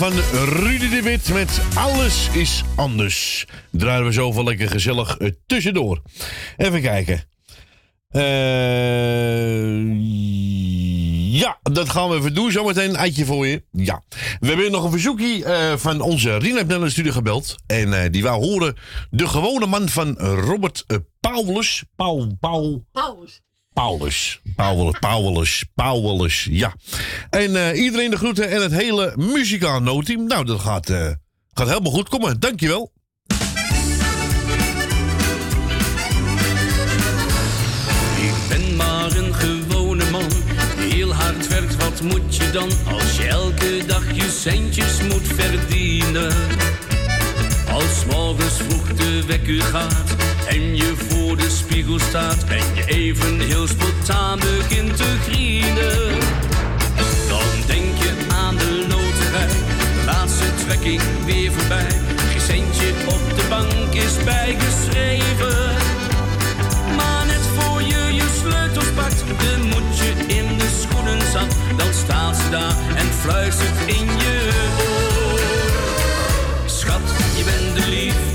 Van Rudy de Wit met Alles is anders. Draaien we zo van lekker gezellig eh, tussendoor. Even kijken. Eh, ja, dat gaan we even doen. Zometeen een eitje voor je. Ja. We hebben nog een verzoekje eh, van onze Rina studio gebeld. En die wou horen de gewone man van Robert Paulus. Paul, Paul. Paulus. Paulus. Paulus, Paulus, Paulus, ja. En eh, iedereen de groeten en het hele muzikaal noodteam. Nou, dat gaat, eh, gaat helemaal goed komen. Dankjewel. Ik ben maar een gewone man, heel hard werkt. Wat moet je dan als je elke dag je centjes moet verdienen? Als morgens vroeg de wekker gaat en je voor de spiegel staat en je even heel spontaan begint te grienen. Dan denk je aan de loterij, de laatste trekking weer voorbij. Geen centje op de bank is bijgeschreven. Maar net voor je je sleutels pakt, de moet je in de schoenen zat. Dan staat ze daar en fluistert in je oor. Je bent de liefde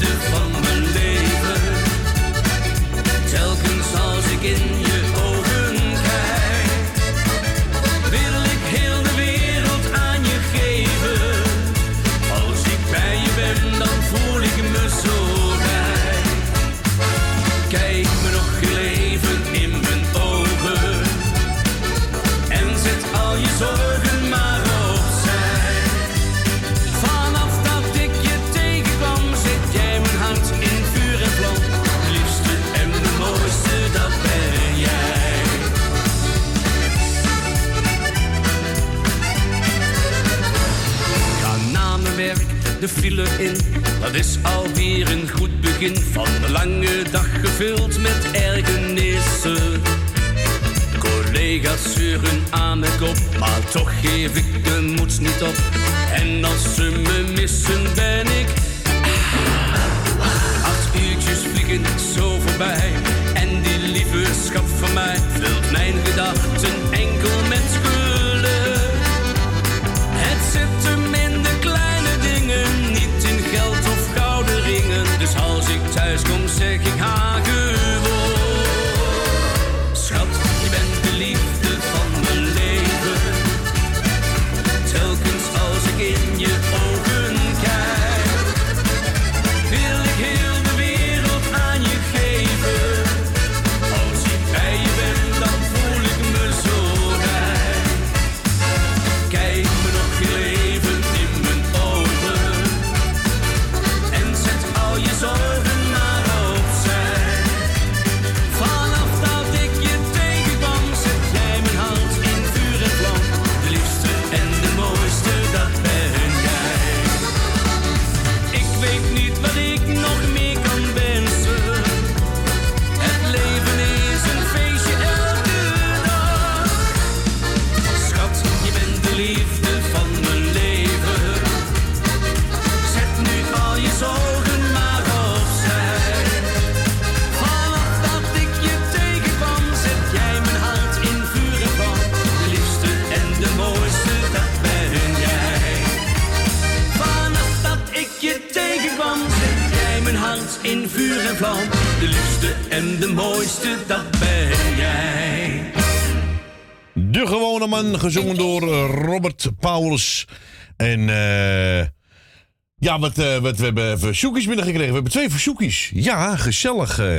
wat, eh, wat, we hebben verzoekjes binnengekregen. We hebben twee verzoekjes. Ja, gezellig. eh.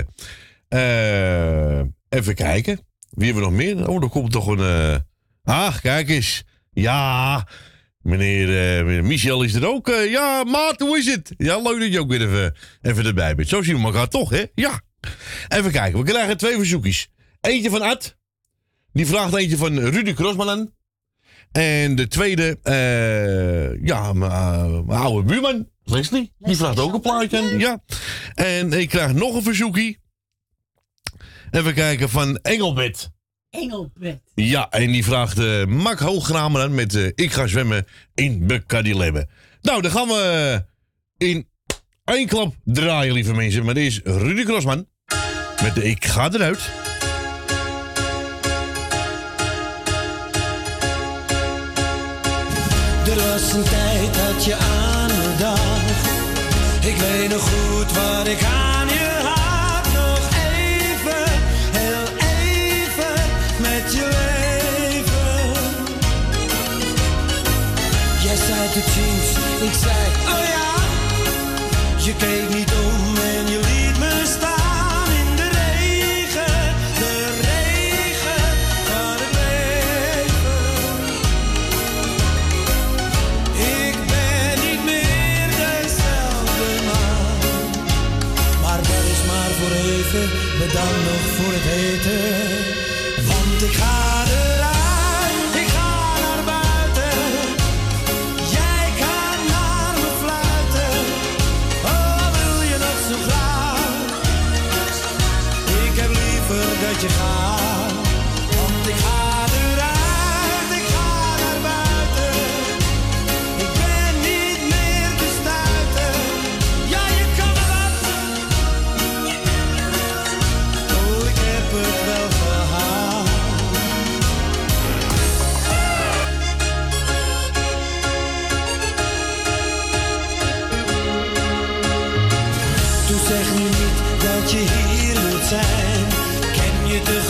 Eh, even kijken. Wie hebben we nog meer? Oh, er komt toch een... eh, Ah, kijk eens. Ja, meneer, Michel is er ook. ja, maat, hoe is het? Ja, leuk dat je ook weer even, even erbij bent. Zo zien we elkaar toch, hè? Ja. Even kijken, we krijgen twee verzoekjes. Eentje van Ad. Die vraagt eentje van Rudy Krosman. En de tweede, ja, mijn oude buurman, Leslie. Die vraagt ook een plaatje aan. Ja. En ik krijg nog een verzoekje. Even kijken van Engelbert. Engelbert. Ja, en die vraagt eh Mak Hooggramer aan met eh, Ik ga zwemmen in Bekadilebbe. Nou, dan gaan we eh, in één klap draaien, lieve mensen. Maar dit is Rudy Krosman met de Ik ga eruit. Er was een tijd dat je aan. Ik weet nog goed wat ik aan je had. Nog even, heel even met je leven. Jij zei tot ziens, ik zei, oh ja. Je keek niet om bedankt nog voor het eten. Want ik ga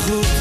goed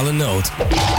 Muzikale Noot.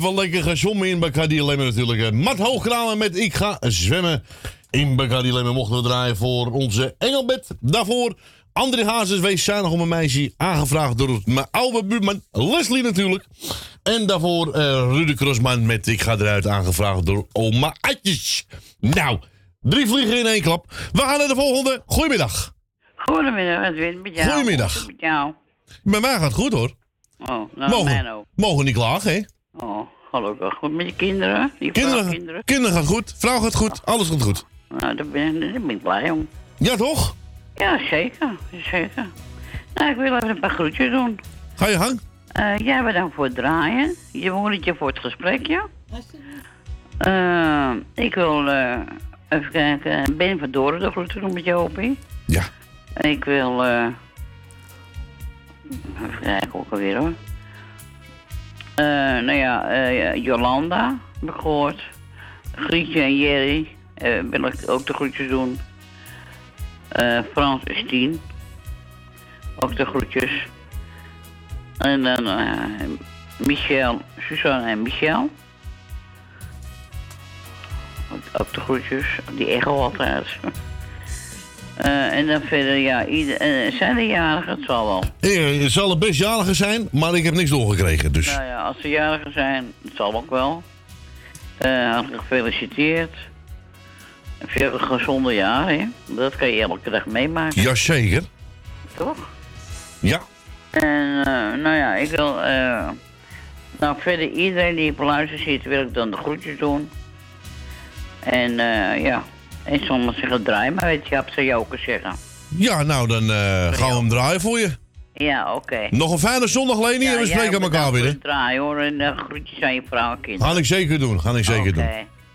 Even lekker gezongen in Bacardi Lemon natuurlijk. Mat Hoogkramen met Ik ga zwemmen in Bacardi Lemon. Mochten we draaien voor onze Engelbed. Daarvoor André Hazes, wees zuinig om een meisje. Aangevraagd door mijn oude buurman Leslie natuurlijk. En daarvoor eh Rudy Krosman met Ik ga eruit. Aangevraagd door oma Atjes. Nou, drie vliegen in één klap. We gaan naar de volgende. Goedemiddag. Goedemiddag, Edwin. Met jou. Goedemiddag. Met jou. Bij mij gaat het goed hoor. Oh, nou, Mogen, mij ook. mogen niet klagen, hè? Oh, gelukkig. Goed met je kinderen? Je vrouw, Kinderen, kinderen? kinderen gaat goed, vrouw gaat goed, alles gaat goed. Nou, daar ben, daar ben ik blij om. Ja, toch? Ja, zeker. Zeker. Nou, ik wil even een paar groetjes doen. Ga je gang? Eh, jij bedankt voor het draaien. Je moedertje voor het gesprekje. Eh, ik wil eh, even kijken. Ben van Doren de groeten doen met Jopie. Ja. Ik wil... even kijken ook alweer hoor. Eh, nou ja, eh, Jolanda heb ik. Grietje en Jerry eh, wil ik ook de groetjes doen. Frans en Stien. Ook de groetjes. En dan Michel, Suzanne en Michel. Ook de groetjes. Die echo altijd. <laughs> Eh, en dan verder, ja, ieder, eh, zijn er jarigen? Het zal wel. Eh, Het zal een best jarige zijn, maar ik heb niks doorgekregen. Dus Nou ja, als ze jarigen zijn, het zal ook wel. Eh hartelijk gefeliciteerd. Veel gezonde jaren, hè? Dat kan je elke dag meemaken, jazeker. toch? Ja. En nou ja, ik wil... nou, verder iedereen die op luister zit, wil ik dan de groetjes doen. En ja, en soms zeggen draai maar, weet je, heb ze jou ook zeggen. Ja, nou dan eh, gaan we hem draaien voor je. Ja, oké. Nog een fijne zondag, Leni, en we spreken elkaar weer. het draaien hoor, en eh, groetjes aan je vrouw en kinderen. Ga ik zeker doen, ga ik zeker doen.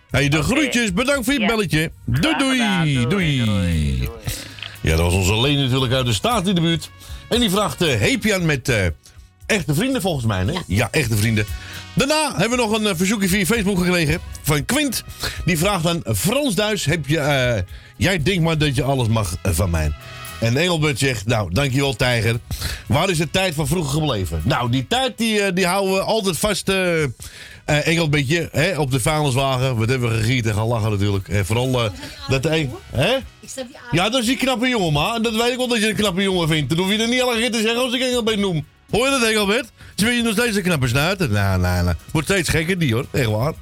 Hey, de groetjes, bedankt voor je Ja. belletje. Doei doei, doei. Ja, dat was onze Leen natuurlijk uit de staat in de buurt. En die vraagt eh Hepian met eh, echte vrienden volgens mij, hè? Ja. echte vrienden. Daarna hebben we nog een eh, verzoekje via Facebook gekregen van Quint. Die vraagt aan Frans Duis, heb je, eh, jij denkt maar dat je alles mag eh, van mij. En Engelbert zegt, nou, dankjewel Tijger. Waar is de tijd van vroeger gebleven? Nou, die tijd die, die houden we altijd vast, eh, Engelbertje, hè, op de vuilniswagen. Wat hebben we gegieten en gaan lachen natuurlijk. En vooral eh, dat de... Hè? Snap die Ja, dat is die knappe jongen, maar. Dat weet ik wel dat je een knappe jongen vindt. Dan hoef je er niet keer te zeggen als ik Engelbert noem. Hoor je dat, Engelbert? Ze vind je nog steeds een knappe snuit? Nou, nou, nou. Wordt steeds gekker, die hoor. Echt waar.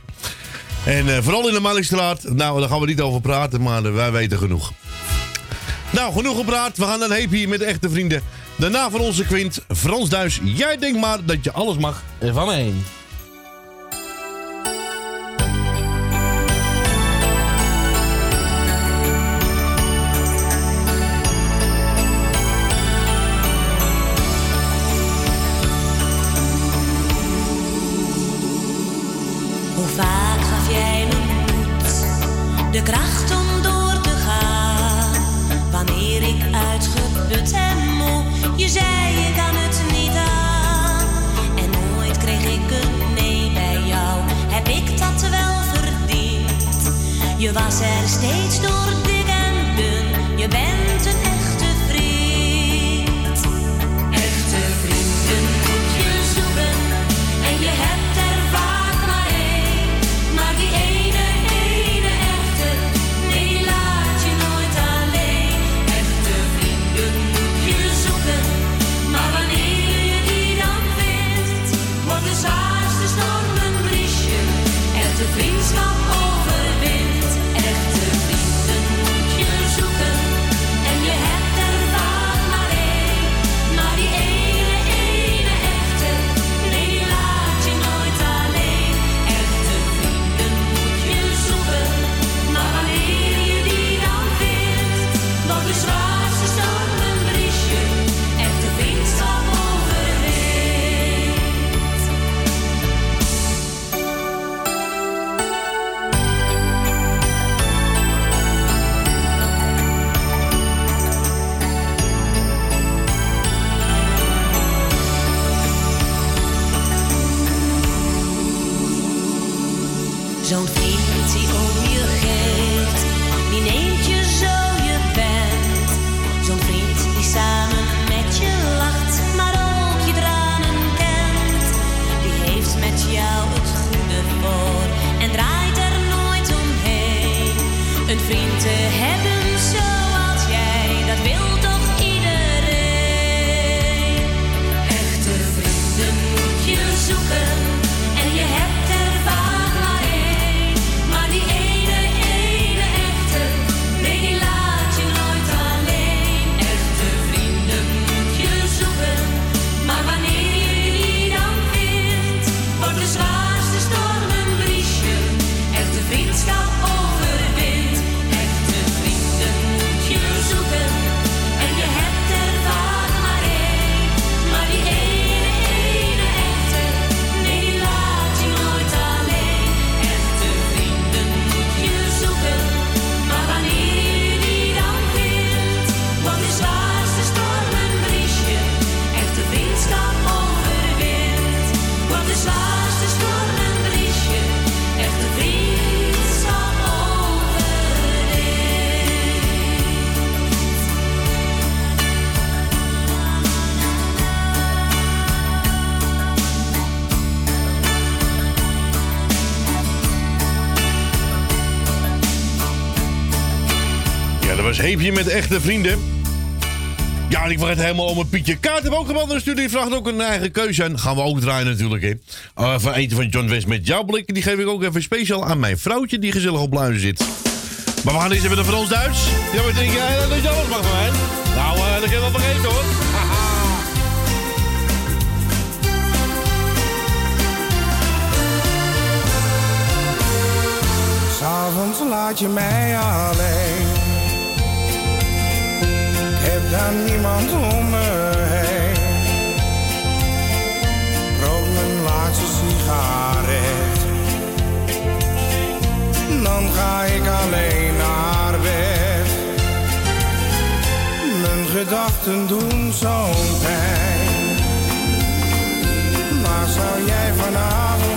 En eh, vooral in de Marktstraat. Nou, daar gaan we niet over praten, maar eh, wij weten genoeg. Nou, genoeg gepraat. We gaan dan heep hier met de echte vrienden. Daarna van onze Quint, Frans Duis. Jij denkt maar dat je alles mag van. Hoe Je was er steeds door met echte vrienden. Ja, en ik vergeet helemaal om een Pietje Kaart. Hebben ook gebeld naar de studio. Die vraagt ook een eigen keuze. En gaan we ook draaien natuurlijk. Uh, van eten van John West met jouw blik. Die geef ik ook even speciaal aan mijn vrouwtje die gezellig op luizen zit. Maar we gaan eens even naar Frans-Duits. Ja, maar denk jij dat je alles mag van? Nou, uh, dat kan je wel vergeten hoor. <laughs> S'avonds laat je mij alleen. Dan niemand om me heen. Rook mijn laatste sigaret. Dan ga ik alleen naar bed. Mijn gedachten doen zo'n pijn. Waar zou jij vanavond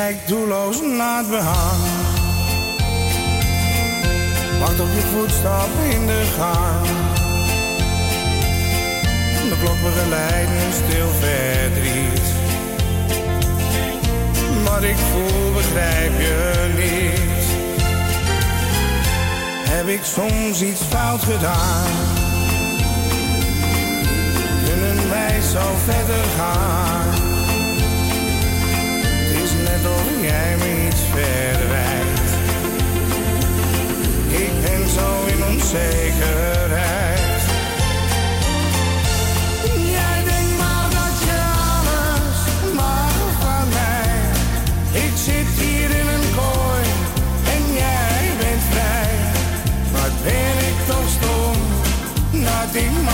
kijk doelloos naar het behang. Wacht op je voetstap in de gang. De klok begeleidt stil verdriet. Wat ik voel begrijp je niet. Heb ik soms iets fout gedaan? Kunnen wij zo verder gaan? Jij me iets verwijt. Ik ben zo in onzekerheid. Jij denkt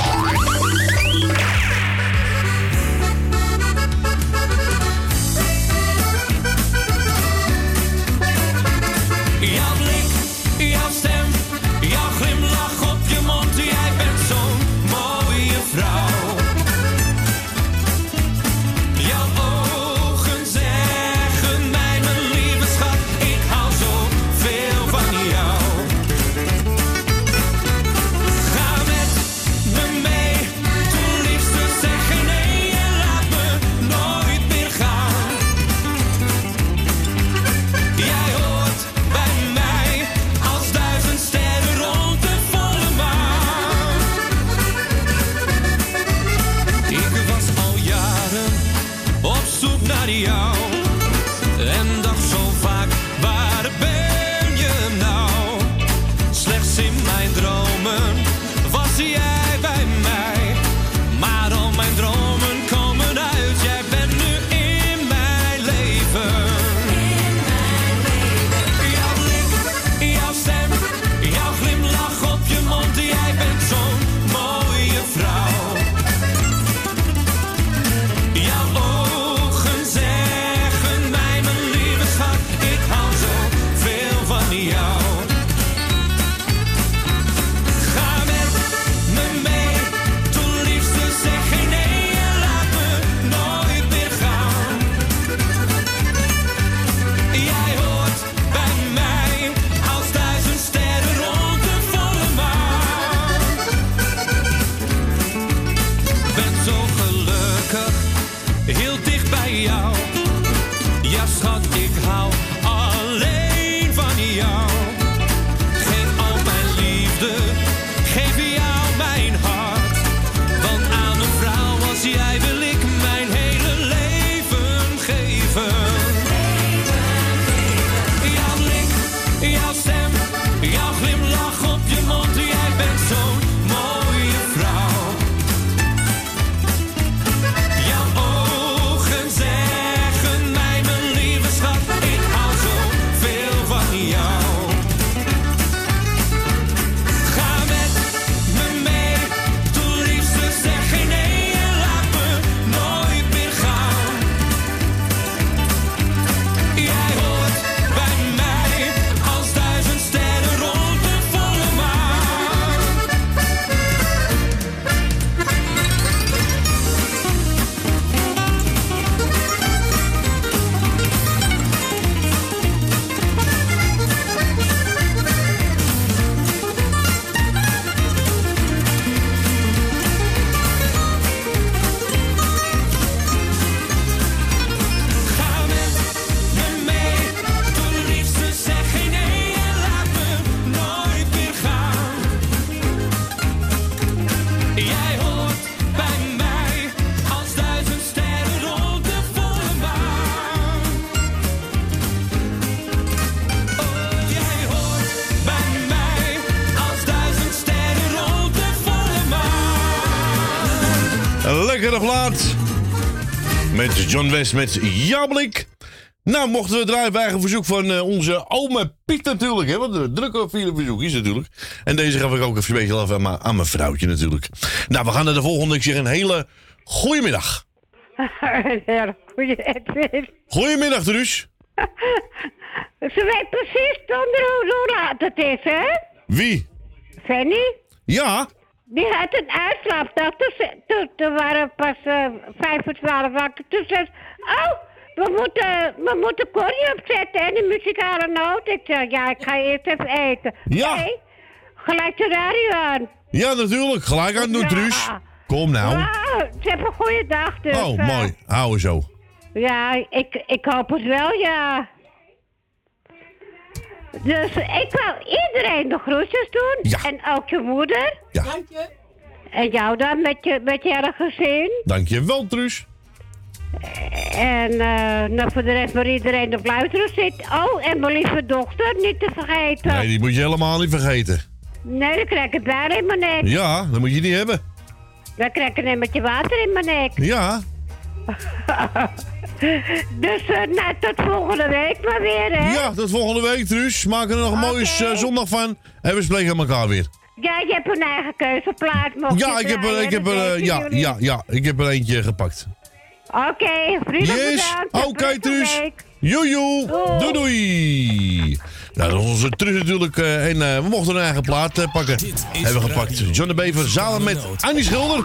Plaat. Met John West met Jablik. Nou, mochten we draaien bij eigen verzoek van eh, onze oma Piet natuurlijk. Hè, want de drukke vele verzoekjes natuurlijk. En deze gaf ik ook even speciaal af aan, mijn- aan mijn vrouwtje natuurlijk. Nou, we gaan naar de volgende. Ik zeg een hele goedemiddag. <laughs> Ja, goeie Edwin. Goedemiddag, Truus. <laughs> Ze weet precies zonder hoe, hoe laat het is, hè? Wie? Fanny? Ja? Die had een uitslaapdag. Toen, toen, toen waren pas eh, vijf voor twaalf wakker. Toen zei ze, oh, we moeten, we moeten Corrie opzetten en de muzikale noot. Ik zei, ja, ik ga eerst even eten. Ja. Nee, gelijk de radio aan. Ja, natuurlijk. Gelijk aan Ja. Truus. Kom nou. Ze hebben een goede dag dus. Oh, eh, mooi. Houden zo. Ja, ik, ik hoop het wel, ja. Dus ik wil iedereen de groetjes doen. En ook je moeder. Ja. Dank je. En jou dan met je, met je hele gezin. Dankjewel, Truus. En eh nou, voor de rest waar iedereen de fluiteren zit. Oh, en mijn lieve dochter, niet te vergeten. Nee, die moet je helemaal niet vergeten. Nee, dan krijg ik het daar in mijn nek. Ja, dat moet je niet hebben. Dan krijg ik een emmertje water in mijn nek. Ja. <laughs> <laughs> Dus nou, tot volgende week maar weer, hè? Ja, tot volgende week, Truus. Maak er nog een mooie eh, zondag van. En we spreken elkaar weer. Ja, je hebt een eigen keuzeplaat. mocht Ja, ik heb er, ik heb er, eh, ja, ja, ja, ik heb er eentje gepakt. Oké, vriendelijk Yes, bedankt. oké, volgende Truus. Joejoe, doei doei. Nou, dat is onze Truus natuurlijk. eh, en we mochten een eigen plaat pakken. Hebben we gepakt. John de Bever samen met Annie Schilder.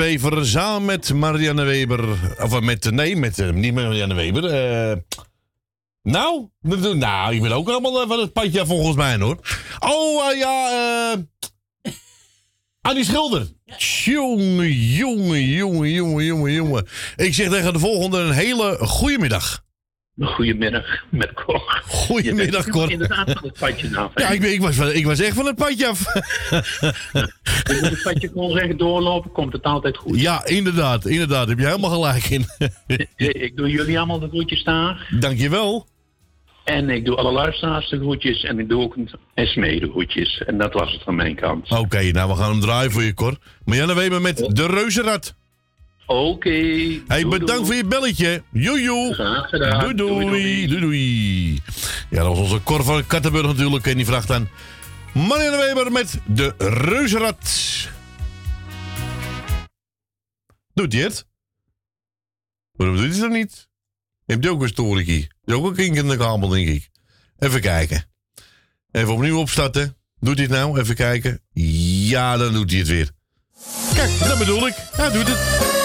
Bever samen met Marianne Weber. Of met, nee, met, eh, niet Marianne Weber. eh, nou, nou, ik ben ook allemaal eh, van het padje volgens mij hoor. Oh, eh, ja, eh. Annie Schilder. Jongen, jongen, jongen, jongen, jongen, jongen. Ik zeg tegen de volgende een hele goede middag. Goedemiddag, met Cor. Goedemiddag, Cor. Inderdaad van het padje af. hè? Ja, ik, ben, ik, was, van- ik was echt van het padje af. Je moet het padje gewoon recht doorlopen, komt het altijd goed. Ja, inderdaad, inderdaad. Heb je helemaal gelijk in. Ik doe jullie allemaal de groetjes daar. Dankjewel. En ik doe alle luisteraars de groetjes. En ik doe ook een Esmee de groetjes. En dat was het van mijn kant. Oké, nou we gaan hem draaien voor je, Cor. Marianne Weber met de reuzenrad. Oké. Hey, bedankt voor je belletje. Joejoe. Graag gedaan. Doei doei. Doei doei. Ja, dat was onze Cor van Kattenburg natuurlijk. En die vraagt aan Marianne Weber met de reuzenrad. Doet hij het? Waarom doet hij dat niet? Heeft hij ook een storykie? Is ook een kink in de kabel, denk ik. Even kijken. Even opnieuw opstarten. Doet hij het nou? Even kijken. Ja, dan doet hij het weer. Kijk, dat bedoel ik. Hij doet het.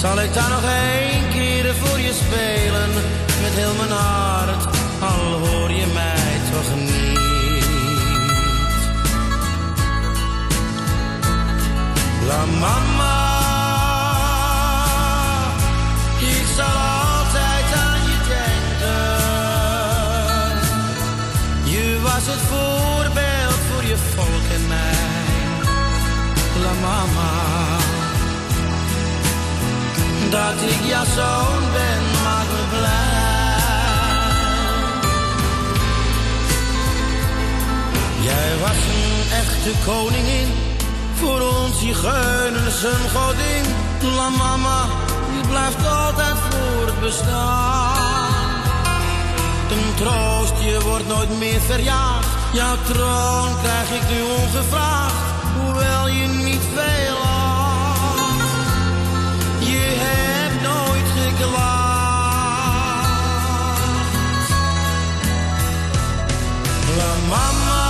Zal ik daar nog één keer voor je spelen met heel mijn hart, al hoor je mij toch niet. La mama, dat ik jouw zoon ben, maakt me blij. Jij was een echte koningin, voor ons zigeuners een godin. La mama, je blijft altijd voortbestaan. Een troost, je wordt nooit meer verjaagd. Jouw troon krijg ik nu ongevraagd, hoewel je niet veel La mama,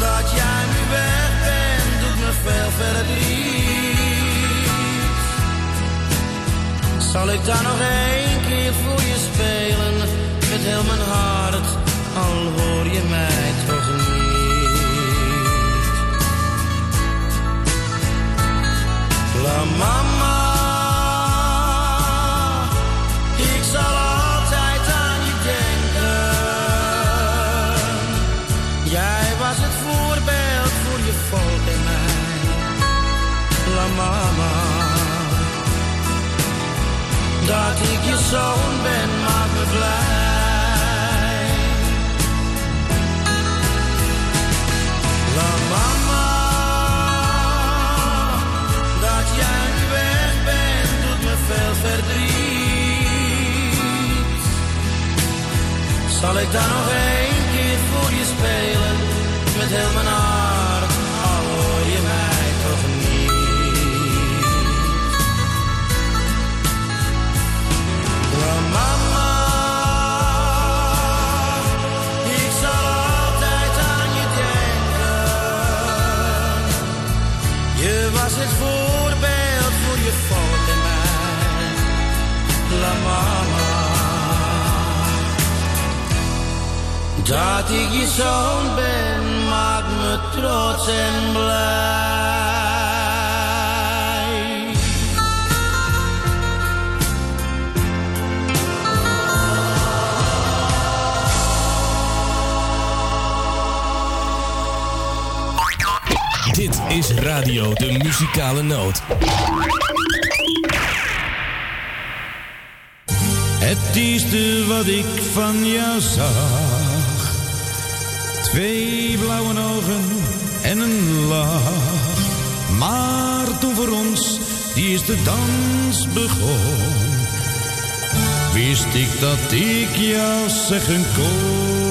dat jij nu weg bent, doet me veel verdriet. Zal ik daar nog één keer voor je spelen, met heel mijn hart, al hoor je mij toch niet. La mama, ik je zoon ben, maakt me blij. La mama, dat jij nu weg bent, doet me veel verdriet. Zal ik dan nog één keer voor je spelen, met heel mijn Voorbeeld voor je en mij. La mama. Dat ik je zoon ben, maakt me trots en blij. Dit is Radio de Muzikale Noot. Het eerste wat ik van jou zag. Twee blauwe ogen en een lach. Maar toen voor ons die eerste dans begon. Wist ik dat ik jou zeggen kon.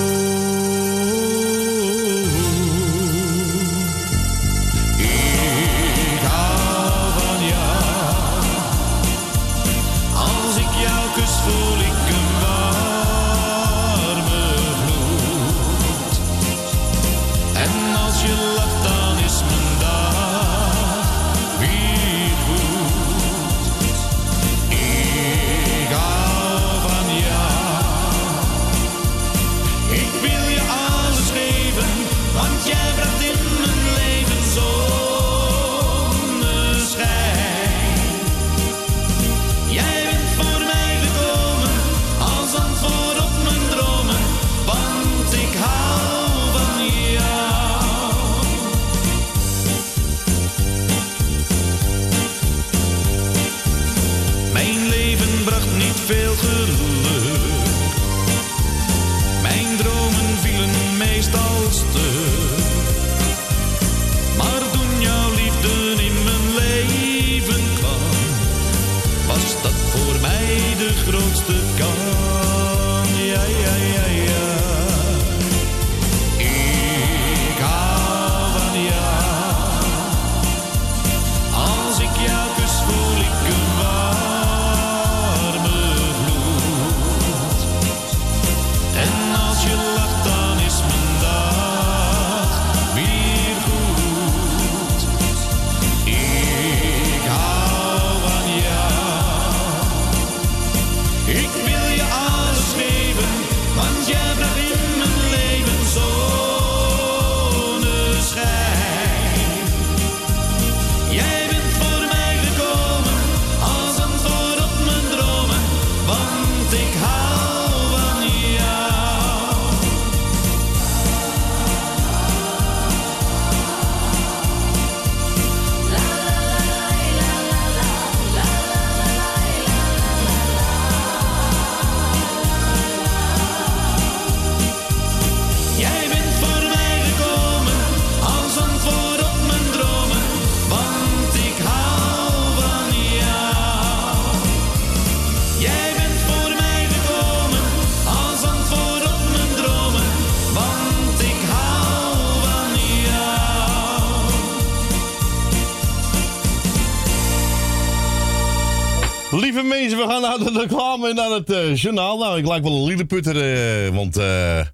En naar het eh, journaal. Nou, ik lijk wel een liedeputter, eh, want eh,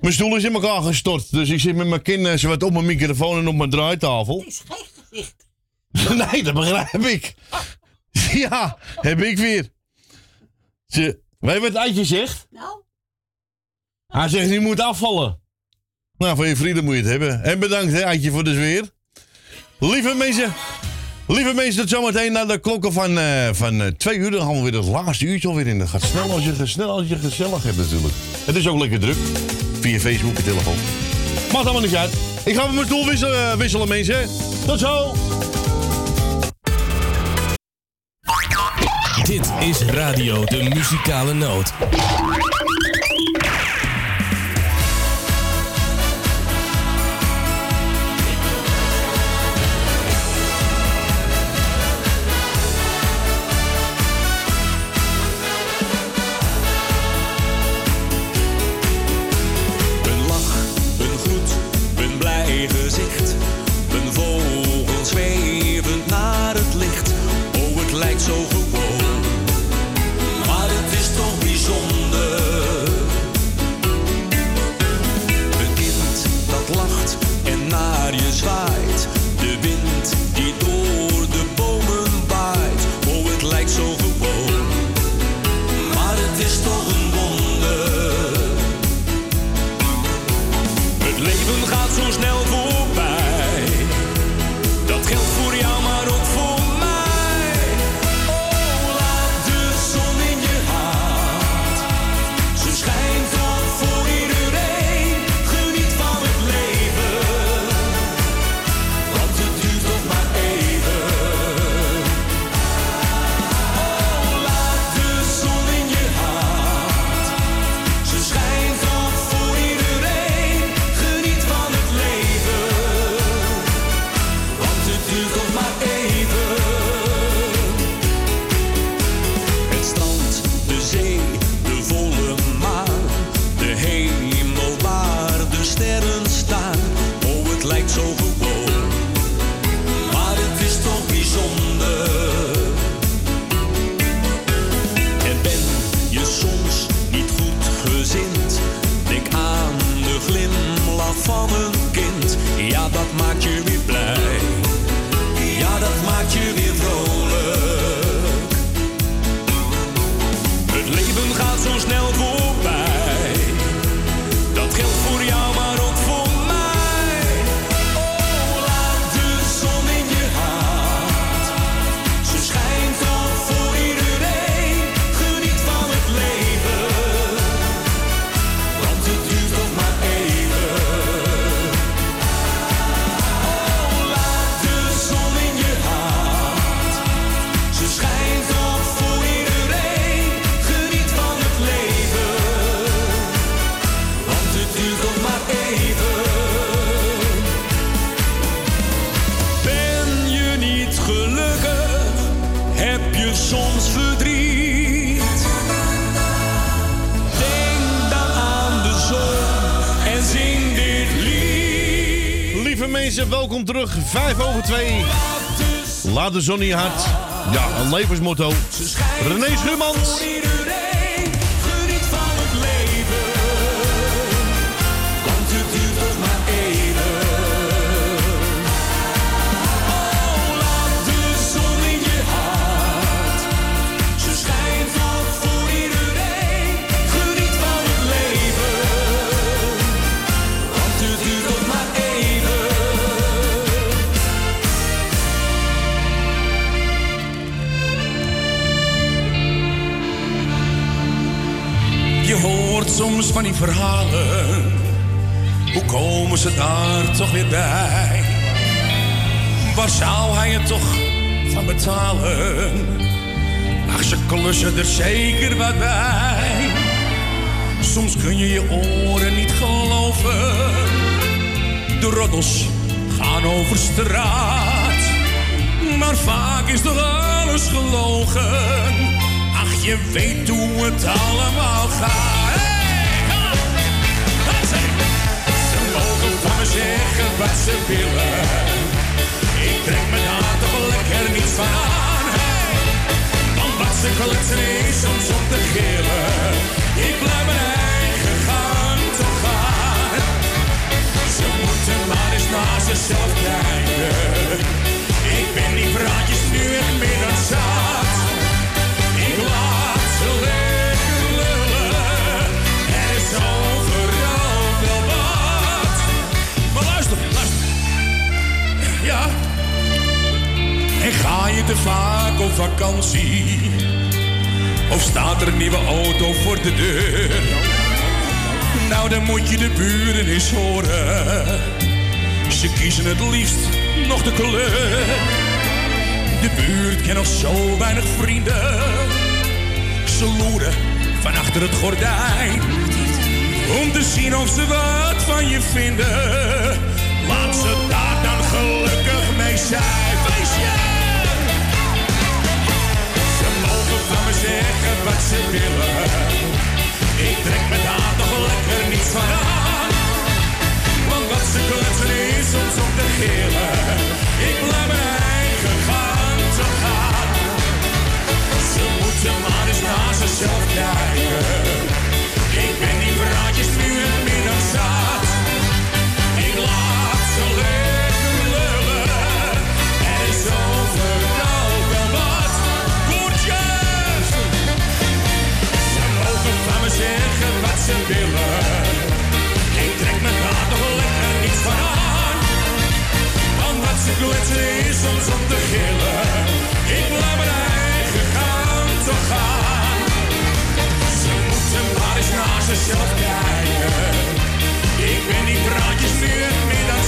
mijn stoel is in elkaar gestort. Dus ik zit met mijn kin eh, zo wat op mijn microfoon en op mijn draaitafel. Het is geen gezicht. <laughs> nee, dat begrijp ik. <laughs> ja, heb ik weer. Ze, weet je wat Eitje zegt? Nou? Hij zegt, je moet afvallen. Nou, voor je vrienden moet je het hebben. En bedankt, hè, Eitje, voor de sfeer. Lieve mensen, lieve mensen, tot zometeen naar de klokken van, eh, van eh, twee uur. Dan gaan we weer het laatste uurtje alweer in. Dat gaat snel als je, snel als je gezellig hebt natuurlijk. Het is ook lekker druk. Via Facebook en telefoon. Maakt allemaal niet uit. Ik ga mijn stoel wisselen, eh, wisselen mensen. Tot zo. Dit is Radio de Muzikale Noot. Welkom terug. 5 over 2. Laat de zon in je hart. Ja, een levensmotto. René Schuurmans. Verhalen. Hoe komen ze daar toch weer bij? Waar zou hij het toch van betalen? Ach, ze klussen er zeker wat bij. Soms kun je je oren niet geloven. De roddels gaan over straat. Maar vaak is toch alles gelogen. Ach, je weet hoe het allemaal gaat. Zeggen wat ze willen. Ik trek me daar toch lekker niet van aan. Hey, want ze kletsen is soms om te gillen. Ik blijf mijn eigen gang te gaan. Ze moeten maar eens naar zichzelf kijken. Ik ben die praatjes nu echt meer dan zat. En ga je te vaak op vakantie? Of staat er een nieuwe auto voor de deur? Nou, dan moet je de buren eens horen. Ze kiezen het liefst nog de kleur. De buurt kent nog zo weinig vrienden. Ze loeren van achter het gordijn. Om te zien of ze wat van je vinden. Laat ze daar zijn. Feestje! Ze mogen van me zeggen wat ze willen. Ik trek me daar toch lekker niets van aan. Want wat ze kletsen is soms om te gillen. Ik blijf mijn eigen gang te gaan. Ze moeten maar eens naar zichzelf kijken. Ik ben die praatjes nu het meer. Ze willen. Ik trek me daar toch lekker niets van aan. Want wat ze kletsen is soms om te gillen. Ik laat mijn eigen gang te gaan. Ze moeten maar eens naar zichzelf kijken. Ik ben die praatjes nu echt meer dan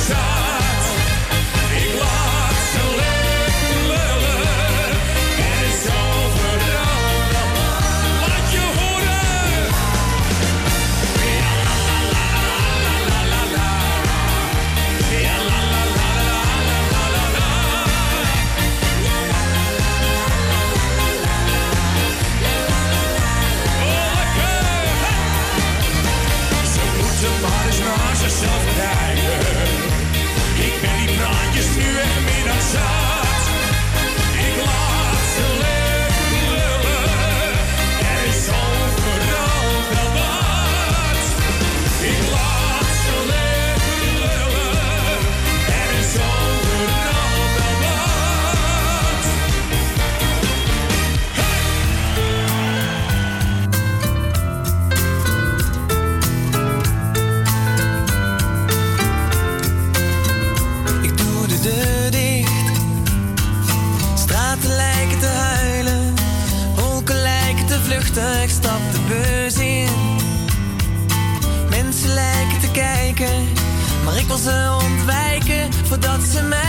shelf Maar ik wil ze ontwijken voordat ze mij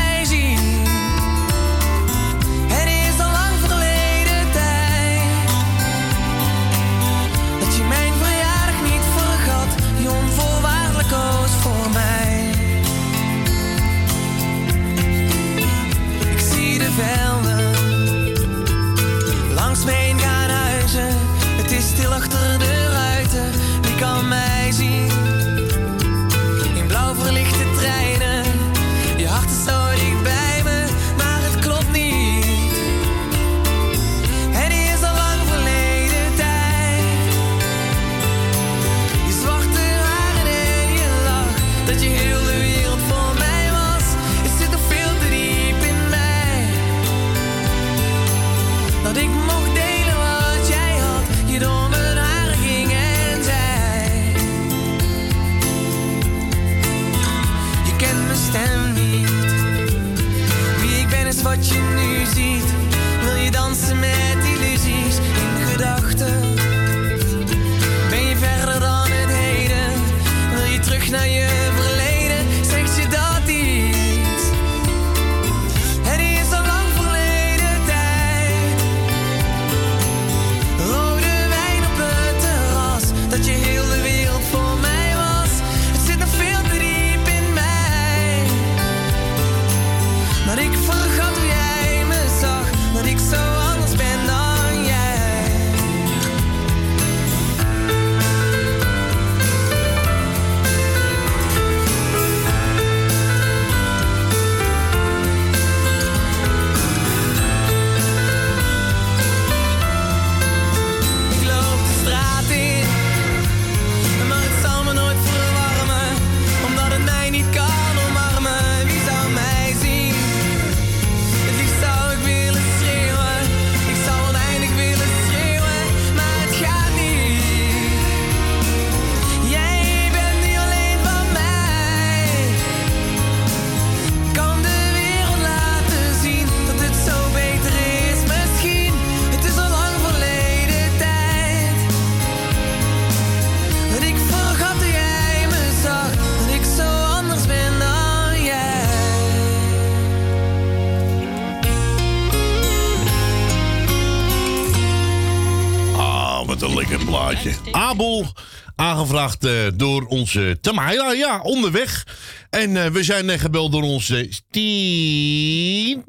aangevraagd eh, door onze Tamaya. Ja, onderweg. En eh, we zijn net gebeld door onze Stien.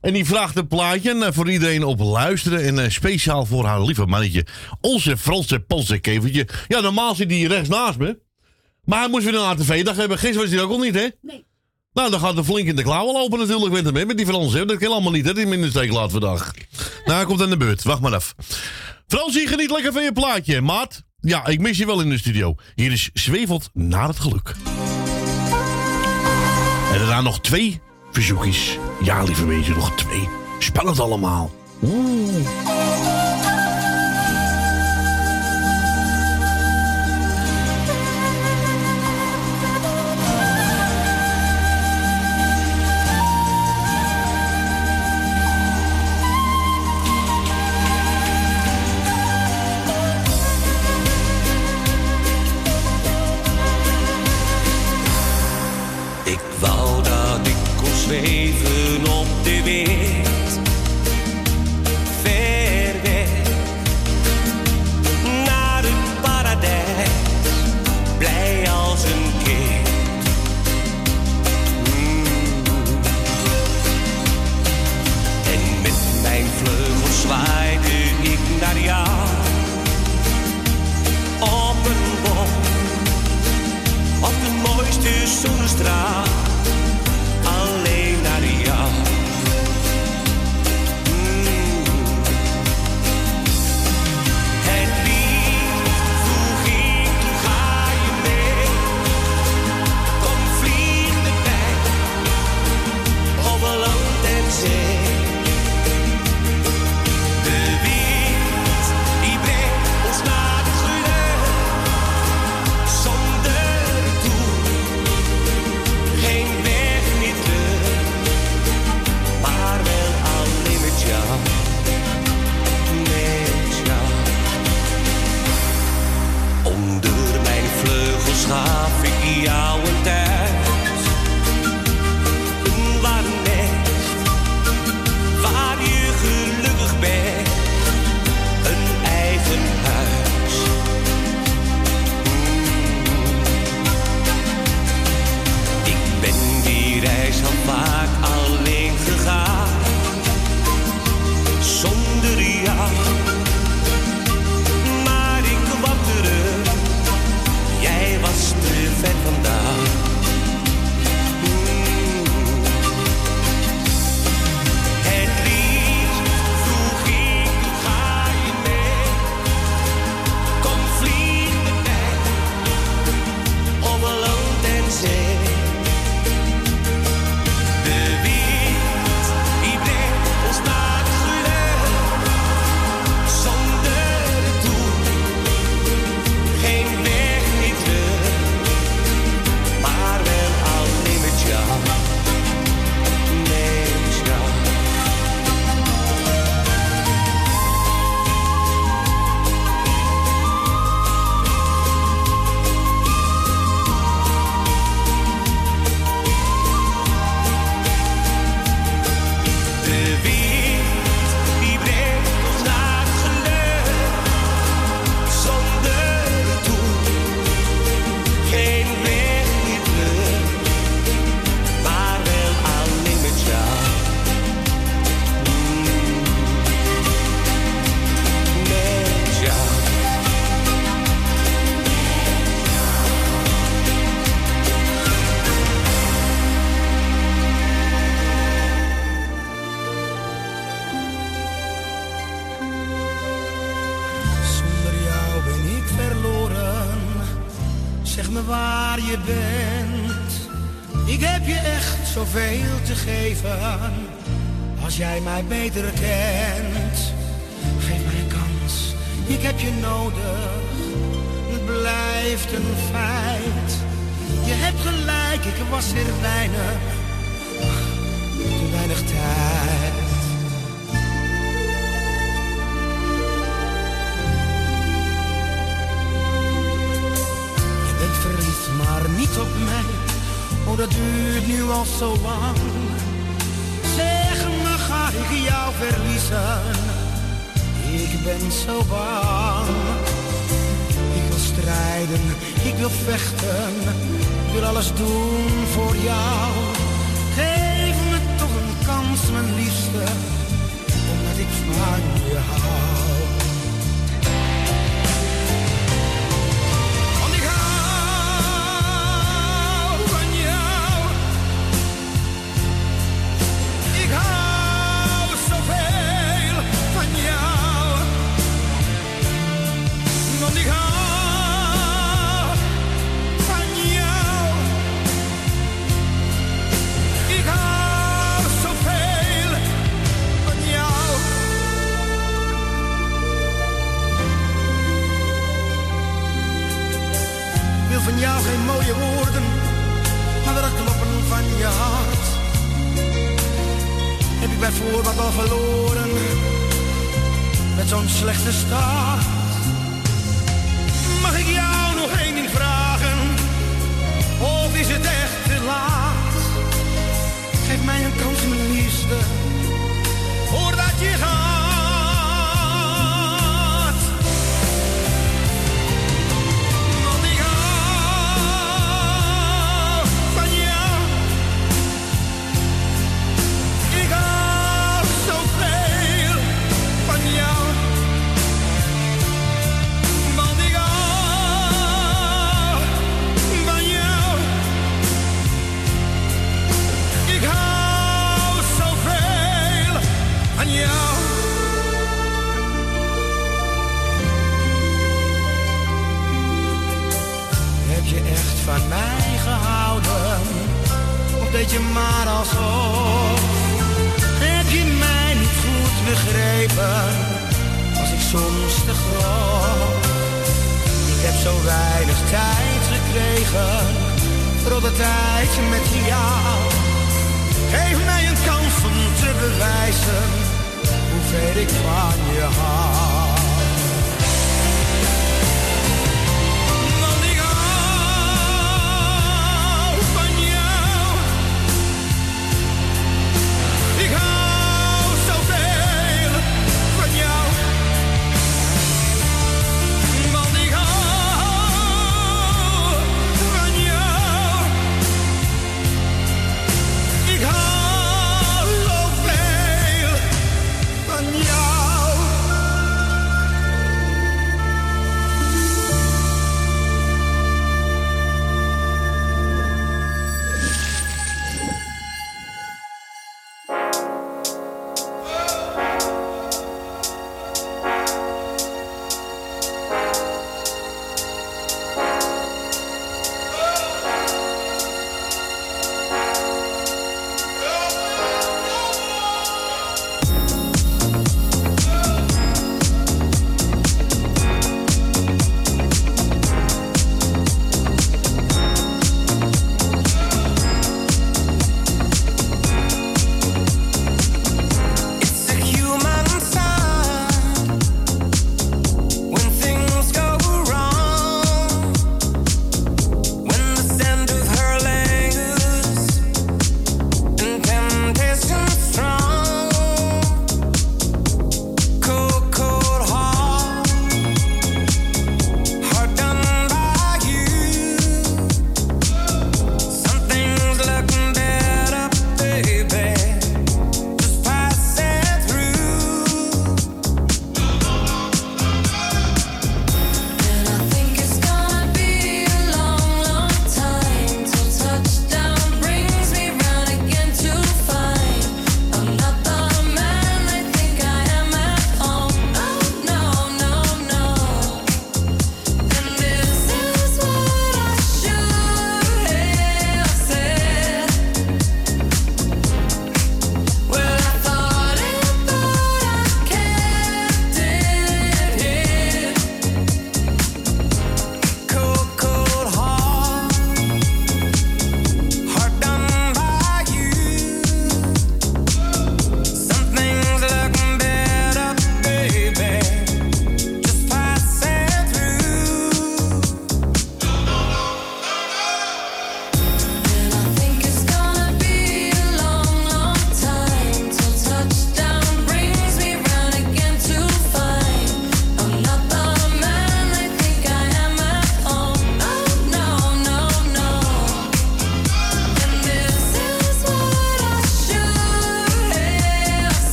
En die vraagt een plaatje en, eh, voor iedereen op luisteren. En eh, speciaal voor haar lieve mannetje. Onze Franse polsenkevertje. Ja, normaal zit hij hier rechts naast me. Maar hij moest weer een ATV-dag hebben. Gisteren was hij ook al niet, hè? Nee. Nou, dan gaat er flink in de klauwen lopen natuurlijk met hem, hè, met die Fransen. hè. Dat kan allemaal niet, hè, die de steek laat vandaag. Nou, hij komt aan de beurt. Wacht maar af. Fransie, geniet lekker van je plaatje. Maat, ja, ik mis je wel in de studio. Hier is Zwevelt naar het geluk. En daarna nog twee verzoekjes. Ja, lieve mensen, nog twee. Spannend allemaal. Oeh. Mooiste ik heb je nodig. Het blijft een feit. Je hebt gelijk, ik was er weinig. Te weinig tijd. Je bent verliefd, maar niet op mij. Oh, dat duurt nu al zo lang. Zeg me, ga ik jou verliezen? ik ben zo bang. Ik wil strijden, ik wil vechten, ik wil alles doen voor jou. Geef me toch een kans, mijn liefste, omdat ik van je hou. slechte staat.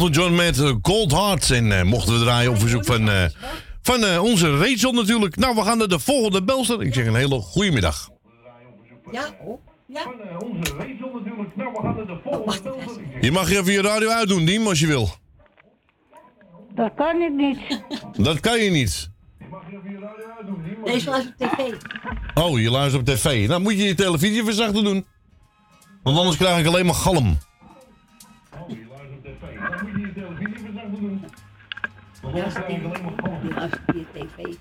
Elton John met eh, Cold Hearts. En eh, mochten we draaien op verzoek van, eh, van eh, onze Rachel natuurlijk. Nou, we gaan naar de volgende belster. Ik zeg een hele goede middag. Ja, oh. Ja. onze Rachel natuurlijk. Nou, we gaan naar de volgende belster. Je mag even je radio uitdoen, Diem, als je wil. Dat kan ik niet. Dat kan je niet. Deze was op tv. Oh, je luistert op tv. Nou, moet je je televisie verzachten doen. Want anders krijg ik alleen maar galm. Ja, die luistert via tv.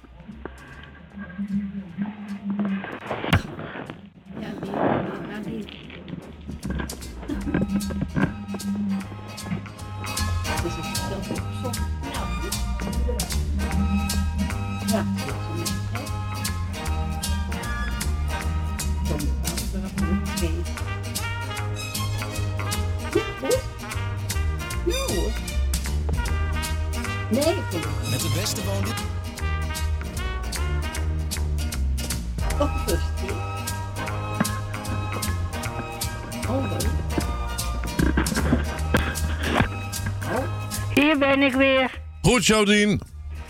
Ja, die, ja, die. Dus het is Nee, ik Met de beste woonde. ook rustig. Oh, leuk. Hier ben ik weer. Goed, Jodien.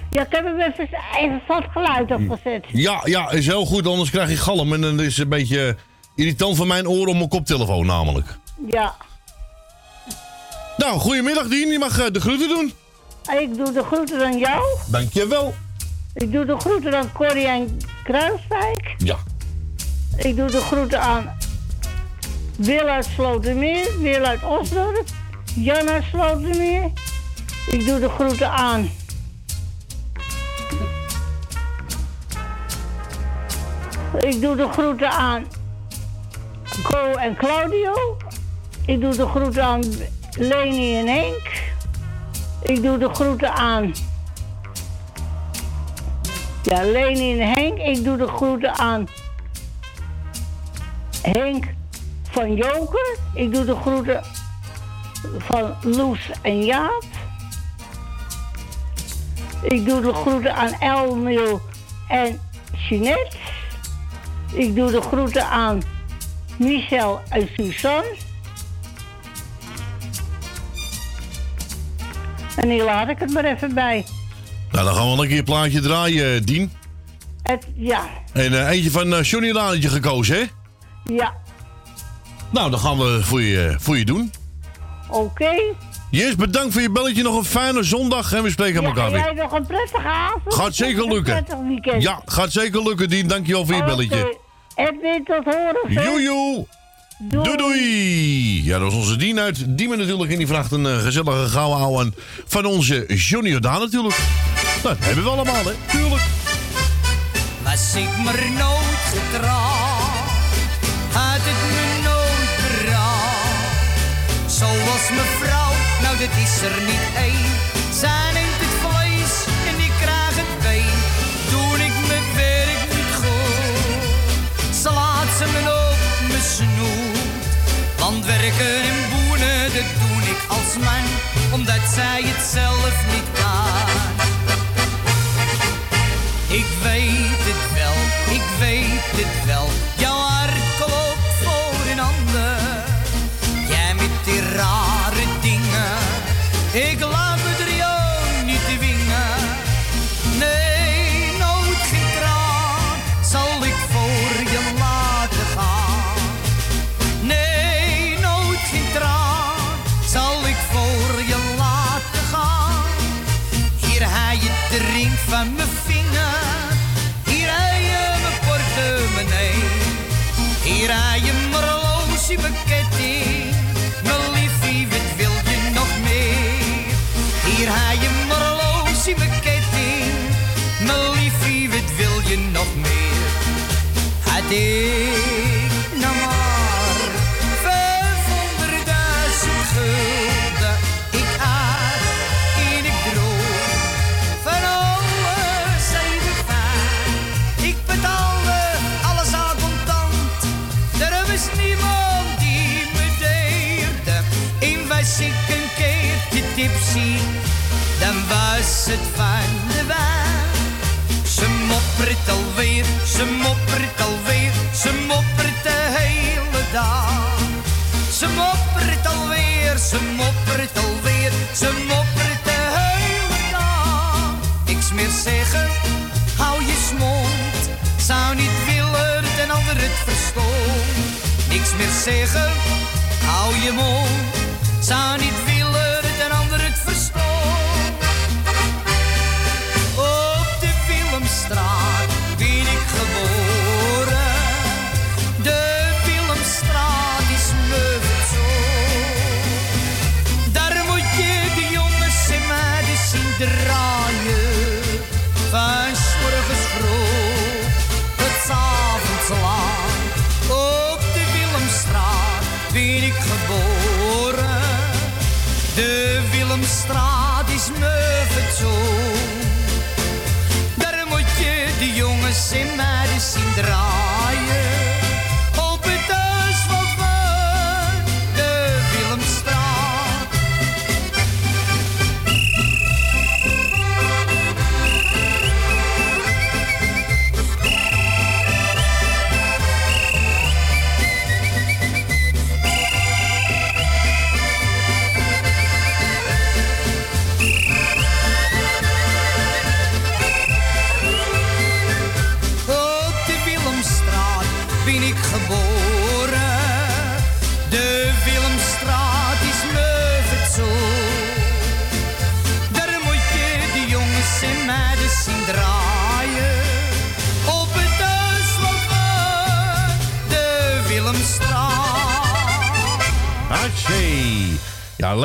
Ja, ik heb hem even, even vast geluid opgezet. Ja, ja, is heel goed, anders krijg je galm. En dan is het een beetje irritant van mijn oren op mijn koptelefoon namelijk. Ja. Nou, goedemiddag Dien, je mag eh, de groeten doen. Ik doe de groeten aan jou. Dankjewel. Ik doe de groeten aan Corrie en Kruiswijk. Ja. Ik doe de groeten aan Wil uit Slotermeer, Wil uit Osdorp, Jan uit Slotermeer. Ik doe de groeten aan. Ik doe de groeten aan Co en Claudio. Ik doe de groeten aan Leni en Henk. Ik doe de groeten aan. Ja, Leni en Henk. Ik doe de groeten aan Henk van Joker. Ik doe de groeten van Loes en Jaap. Ik doe de groeten aan Elmil en Jeanette. Ik doe de groeten aan Michel en Suzanne. En hier laat ik het maar even bij. Nou, dan gaan we wel een keer een plaatje draaien, eh, Dien. Het, ja, En eh, eentje van uh, Johnny Lanetje gekozen, hè? ja, Nou, dan gaan we voor je, voor je doen. oké. Yes, bedankt voor je belletje. Nog een fijne zondag en we spreken Ja, elkaar weer. jij nog een prettige avond. Gaat zeker Een lukken. prettig weekend. Ja, gaat zeker lukken, Dien. Dankjewel voor je belletje. Oké. Edwin, tot horen. Joejoe. Doei. doei Ja, dat is onze Dien uit Diemen natuurlijk. En die vraagt een eh, gezellige gouden ouwe van onze Johnny Jordaan natuurlijk. Nou, dat hebben we allemaal, hè? Tuurlijk. Was ik maar nooit getrouwd, had het me nooit berouwd. Zoals mevrouw, nou dat is er niet één. Als man, omdat zij het zelf niet kan. Ik weet het wel, ik weet het wel. Jouw hart klopt voor een ander. Ze moppert de hele dag. Niks meer zeggen, hou je mond. Zou niet willen dat een ander het verstond. Niks meer zeggen, hou je mond. Zou niet willen dat een ander het verstond.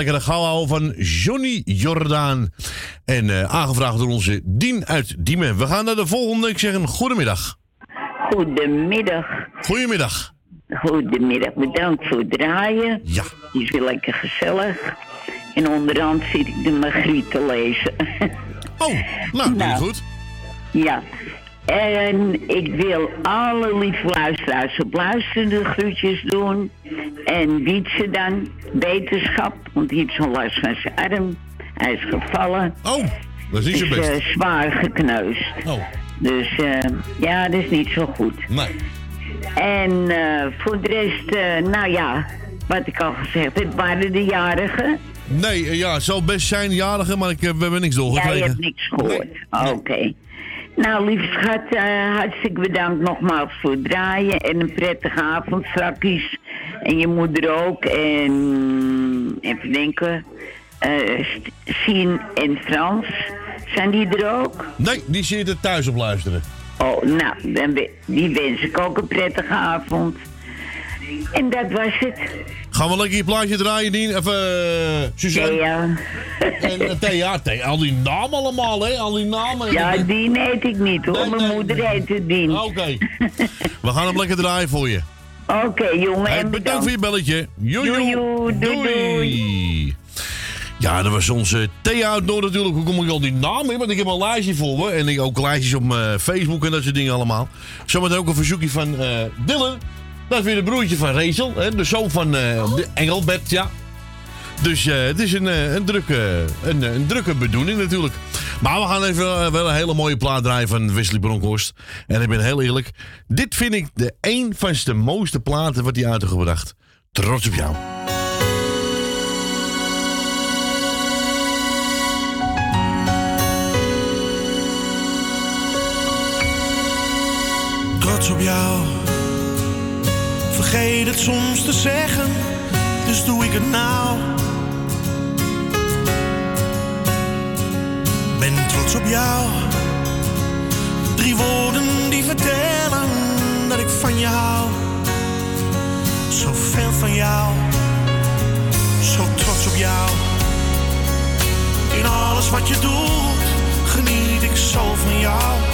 Lekkere gauw van Johnny Jordaan. En eh, aangevraagd door onze Dien uit Diemen. We gaan naar de volgende. Ik zeg een goedemiddag. Goedemiddag. Goedemiddag. Goedemiddag, bedankt voor het draaien. Ja. Is weer lekker gezellig. En onderhand zit ik de Margriet te lezen. Oh, nou, is goed. Ja. En ik wil alle lieve luisteraars op luisterende groetjes doen. En Wietse dan, beterschap, want die heeft zo'n last van zijn arm. Hij is gevallen. Oh, dat is niet zo Is, best. eh, zwaar gekneusd. Oh. Dus eh, ja, dat is niet zo goed. Nee. En eh, voor de rest, nou ja, wat ik al gezegd heb, waren de jarigen. Nee, ja, het zal best zijn jarige, maar ik, we hebben niks Ja, doorgekregen. je hebt niks gehoord. Oké. Nou, lieve schat, eh, hartstikke bedankt nogmaals voor het draaien. En een prettige avond straks. En je moeder ook. En even denken. eh Sien en Frans. Zijn die er ook? Nee, die zitten thuis op luisteren. Oh, nou, dan die wens ik ook een prettige avond. En dat was het. Gaan we lekker je plaatje draaien, Dien? Even, uh, Suzanne? Thea. En uh, Thea, Thea, al die namen allemaal, hè? Al die namen. Ja, Dien heet ik niet hoor. Mijn moeder heette Dien. Oké. We gaan hem lekker draaien voor je. Oké, jongen. Hey, en bedankt voor je belletje. Joe, Joe, joe. joe. Doei, Ja, dat was onze Thea uit Noord natuurlijk. Hoe kom ik al die naam in? Want ik heb een lijstje voor me. En ik ook lijstjes op mijn Facebook en dat soort dingen allemaal. Zometeen ook een verzoekje van eh Dylan. Dat is weer een broertje van Rachel. Hè? De zoon van eh, de Engelbert, ja. Dus eh, het is een, eh, een, drukke, een, een drukke bedoeling natuurlijk. Maar we gaan even wel een hele mooie plaat draaien van Wesley Bronkhorst. En ik ben heel eerlijk. Dit vind ik de een van de mooiste platen wat hij uit heeft gebracht. Trots op jou. trots op jou. Vergeet het soms te zeggen, dus doe ik het nou. Ben trots op jou. Drie woorden die vertellen dat ik van je hou. Zoveel van jou, zo trots op jou. In alles wat je doet, geniet ik zo van jou.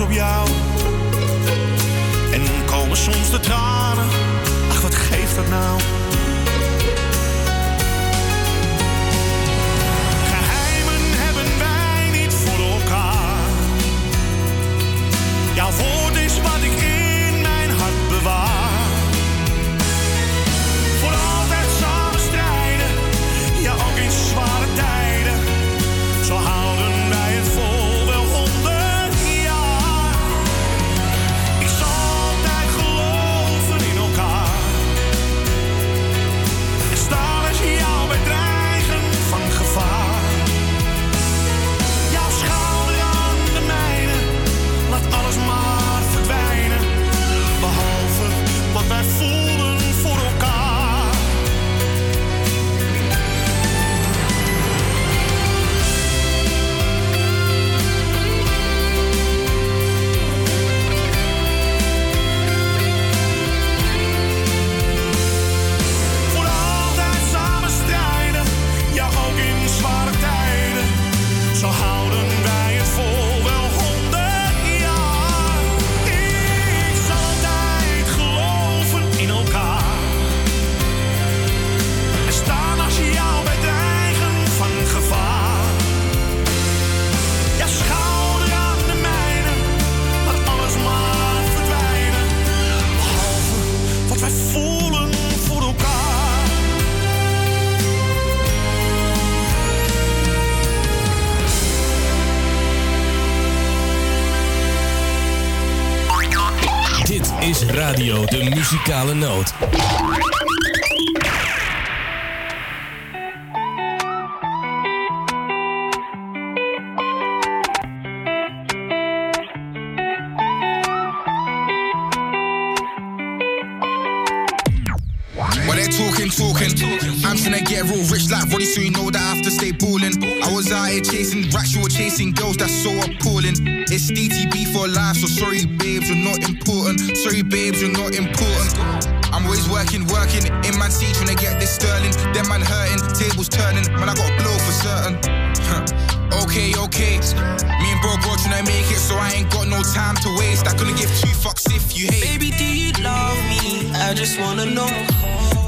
Op jou. En komen soms de tranen. Ach, wat geeft dat nou? Muzikale Noot. Wanna know.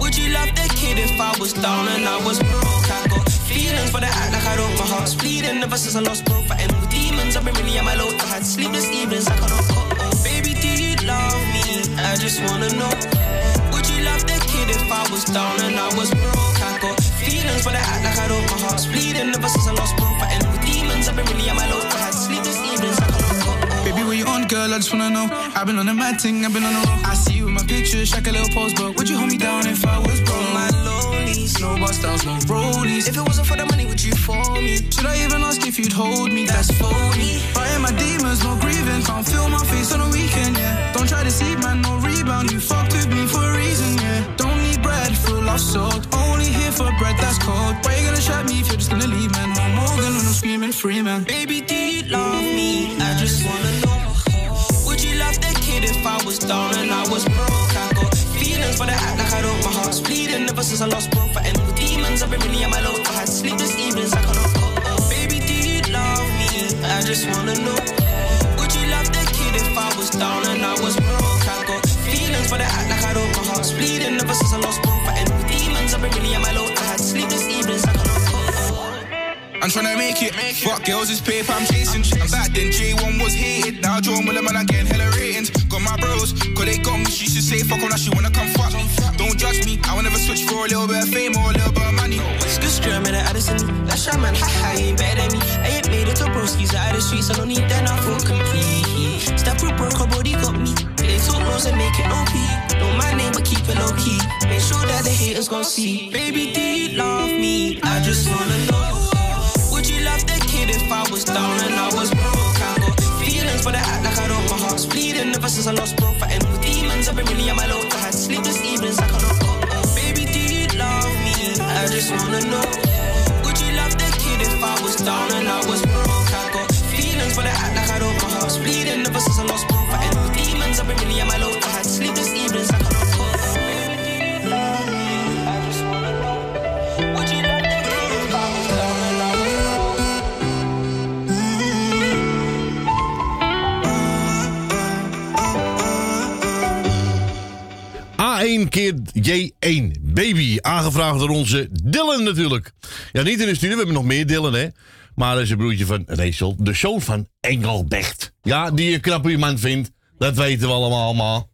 Would you love that kid if I was down and I was broke? I got feelings, but I act like I don't. My heart's bleeding ever since I lost bro. Fighting with demons, I've been really at my low. I had sleepless evenings, I cannot go. Oh, baby, do you love me? I just wanna know. Would you love that kid if I was down and I was broke? I got feelings, but I act like I don't. My heart's bleeding ever since I lost bro. Fighting with demons, I've been really at my low. I had sleepless evenings, I cannot oh. go. Baby, where you on, girl? I just wanna know. I've been on a mad thing, I've been on a roll. I see you my pictures, check a little pose, but would you hold me down if I was broke? My lonelies, No bus downs, no rollies. If it wasn't for the money, would you for me? Should I even ask if you'd hold me? That's phony. Fighting my demons, no grieving. Can't feel my face on a weekend, yeah. Don't try to see, man, no rebound. You fucked with me for a reason, yeah. Don't need bread, feel love soaked. Only here for bread that's cold. Why you gonna trap me if you're just gonna leave, man? No more than when I'm screaming free, man. Baby, do you love me? I just wanna know. Down and I was broke? I got feelings, but I act like I don't. My heart's bleeding ever since I lost bro. Fighting with demons, I've been really at my low. I had sleepless evenings, I cannot go. Oh, baby, do you love me? I just wanna know. Would you love the kid if I was down and I was broke? I got feelings, but I act like I don't. My heart's bleeding ever since I lost bro. Fighting with demons, I've been really at my low. I'm tryna make it. Fuck girls, it's paper I'm chasing. I'm back then, J1 was hated. Now John William and I'm getting hella ratings. Got my bros, cause they got me. She should say fuck on now she wanna come fuck. Don't judge me, I will never switch for a little bit of fame or a little bit of money. Good scrum and Addison. That's your man, haha, you ain't better than me. I ain't made it to broskies out of the streets, I don't need that, I feel complete. Step up, broke, her body got me. They talk rose and make it OP. Know my name, but keep it low key. Make sure that the haters gon' see. Baby, do you love me? I just wanna know. Kid if I was down and I was broke? I got feelings, but I act like I don't. My heart's bleeding ever since I lost bro. Fighting with demons, I've been really at my low. I had sleepless evenings, I cannot go. Baby, do you love me? I just wanna know. Would you love the kid if I was down and I was broke? I got feelings, but I act like I don't. My heart's bleeding ever since I lost bro. Fighting with demons, I've been really at my low. A1 keer J1. Baby. Aangevraagd door onze Dylan natuurlijk. Ja, niet in de studio. We hebben nog meer Dylan, hè. Maar dat is een broertje van Rachel. De zoon van Engelbert. Ja, die je knap iemand vindt. Dat weten we allemaal. allemaal.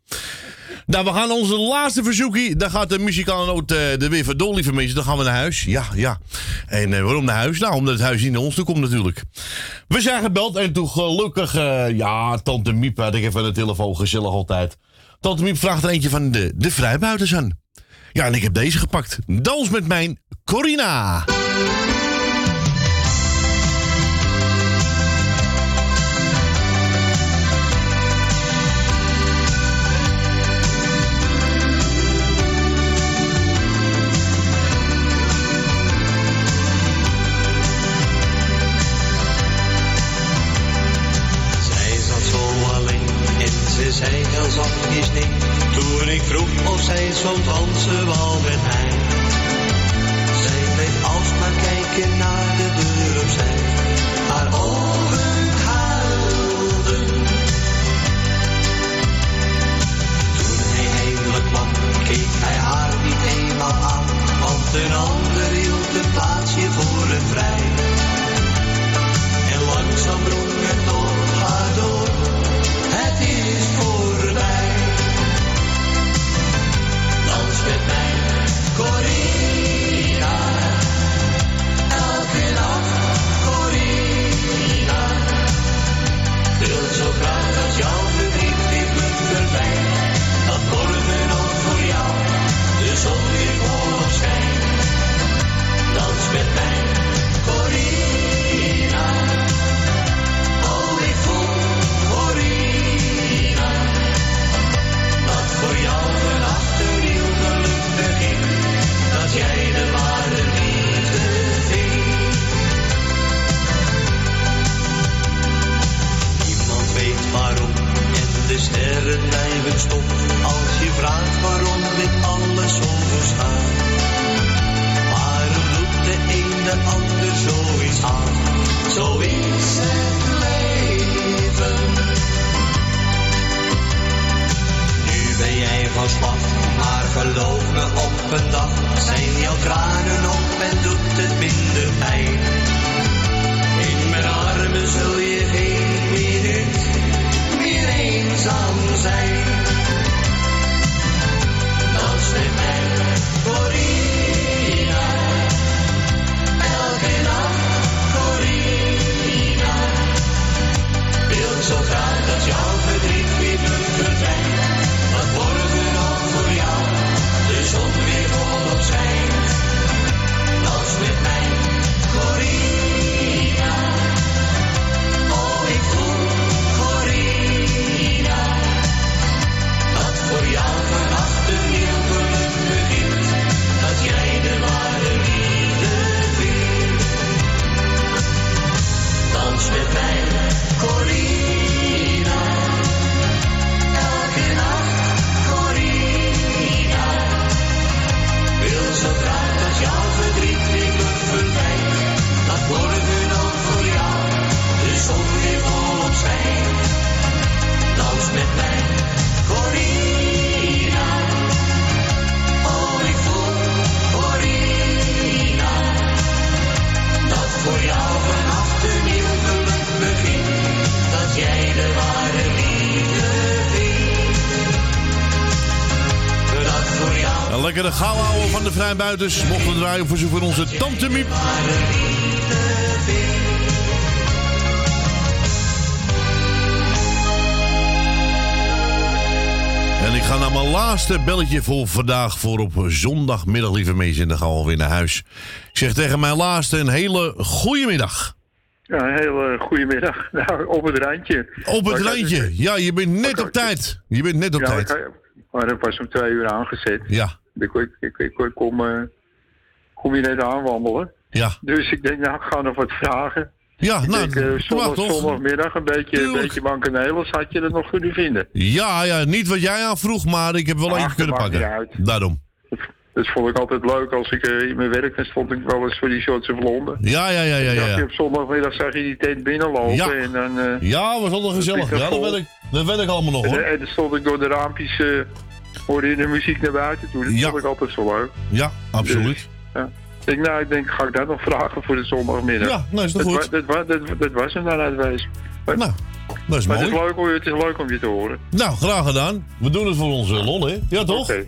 Nou, we gaan onze laatste verzoekie. Dan gaat de muzikale noot eh, er weer door, lieve mensen. Dan gaan we naar huis. Ja, ja. En eh, waarom naar huis? Nou, omdat het huis niet naar ons toe komt natuurlijk. We zijn gebeld en toen gelukkig... eh, ja, tante Miep had ik even aan de telefoon. Gezellig altijd. Tante Miep vraagt er eentje van de, de vrijbuiters aan. Ja, en ik heb deze gepakt. Dans met mijn Corina. Ik vroeg of zij zo dansen wou met mij. Zij bleef alsmaar kijken naar de deur opzij. Haar ogen huilden. Toen hij eindelijk kwam, keek hij haar niet eenmaal aan. Want een ander Als je vraagt waarom dit alles zo staat. Waarom doet de een de ander zoiets aan? Zo is het leven. Nu ben jij van slag, maar geloof me op een dag zijn jouw tranen op en doet het minder pijn. In mijn armen zul je geen minuut meer eenzaam zijn. Dans lekkere gauw houden van de vrijbuiters. Mochten we draaien verzoek van onze tante Miep. En ik ga naar mijn laatste belletje voor vandaag. Voor op zondagmiddag, lieve mensen. En dan gaan we alweer naar huis. Ik zeg tegen mijn laatste een hele goede middag. Ja, een hele goede middag. <laughs> Nou, op het randje. Op het randje. Ja, je bent net op tijd. Je bent net op ja, tijd. ik- maar dat was om twee uur aangezet. Ja. Ik, ik, ik, ik, ik kom, eh, kom je net aanwandelen. Ja. Dus ik denk, nou, ik ga nog wat vragen. Ja, ik nou, denk, eh, zondag, zondagmiddag een beetje, een beetje had je dat nog kunnen vinden. Ja, ja, niet wat jij aan vroeg, maar ik heb wel even kunnen pakken. Daarom. Dat vond ik altijd leuk als ik eh, in mijn werk dan stond ik wel eens voor die Shortse Vlonden. Ja, ja, ja, ja, Zag je ja. op zondagmiddag zag je die tent binnenlopen Ja. en dan... Ja, was altijd gezellig. Ja, dat weet ik, dat weet ik allemaal nog En, hoor. en dan stond ik door de raampjes eh, hoor je de muziek naar buiten toe. Dat Ja. vond ik altijd zo leuk. Ja, absoluut. Dus, ja. Ik nou, ik denk, ga ik dat nog vragen voor de zondagmiddag? Ja, nou is dat dat goed. wa- dat, dat, dat was hem dan uitwezen. Nou, dat is maar het is, mooi. leuk, het is leuk om je te horen. Nou, graag gedaan. We doen het voor onze lol, hè? Ja, toch? Oké.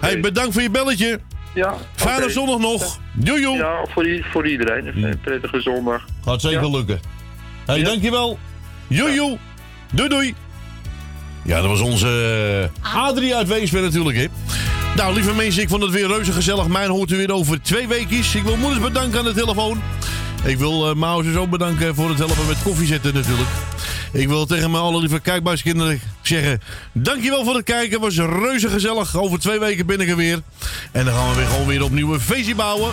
Hey, bedankt voor je belletje. Ja. Fijne zondag nog. Joe, joe. Ja, voor, voor iedereen. Een prettige zondag. Gaat zeker Ja. lukken. Hey, dankjewel. Joe, joe. Doei, doei. Ja, dat was onze eh, Adrie uit Weesper natuurlijk, hè. Nou, lieve mensen, ik vond het weer reuze gezellig. Mijn hoort u weer over twee weekjes. Ik wil moeders bedanken aan de telefoon. Ik wil Maus ook bedanken voor het helpen met koffie zetten natuurlijk. Ik wil tegen mijn alle lieve kijkbuiskinderen zeggen... Dankjewel voor het kijken. Het was reuze gezellig. Over twee weken ben ik er weer. En dan gaan we weer gewoon weer opnieuw een feestje bouwen.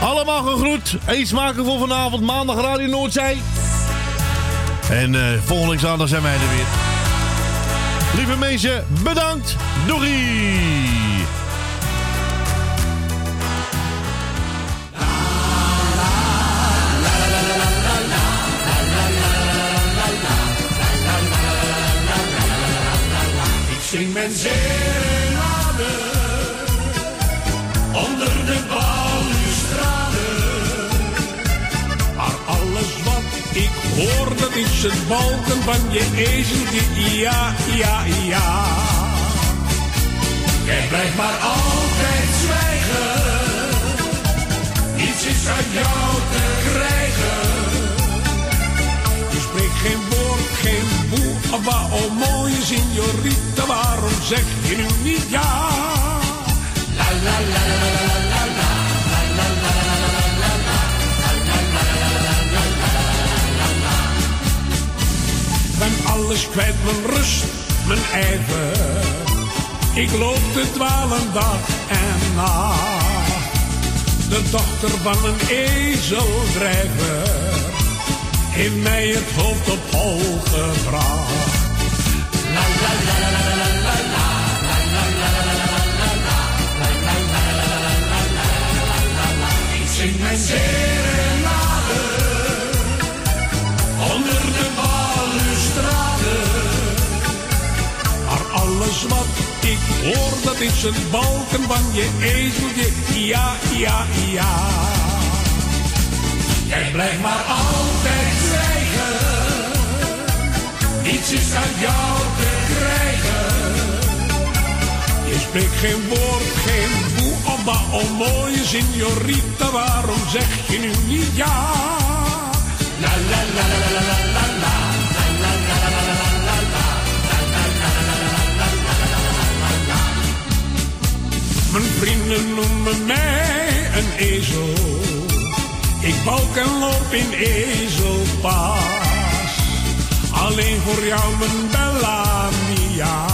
Allemaal gegroet. Eet smakelijk voor vanavond. Maandag Radio Noordzee. En eh, volgende zaterdag zijn wij er weer. Lieve mensen, bedankt. Doei. Zing mijn serenade onder de. Hoor, dat is het balken van je ezeltje. Ja, ja, ja. Jij blijft maar altijd zwijgen. Niets is uit jou te krijgen. Je spreekt geen woord, geen boe, abba, oh mooie signorita, waarom zeg je nu niet ja? La la la la Ik kwijt, mijn rust, mijn ijver. Ik loop de dwalen dag en na. De dochter van een ezeldrijver in mij het hoofd op hol gebracht. La la la la la la la. Sing my zin. Wat Ik hoor dat is een balken van je ezeltje. Ja, ja, ja. Jij blijft maar altijd zwijgen. Niets is aan jou te krijgen. Je spreekt geen woord, geen boe, oh, maar oh mooie signorita, waarom zeg je nu niet ja? La la la la la la la. Mijn vrienden noemen mij een ezel. Ik balk en loop in ezelpaas. Alleen voor jou mijn bella mia.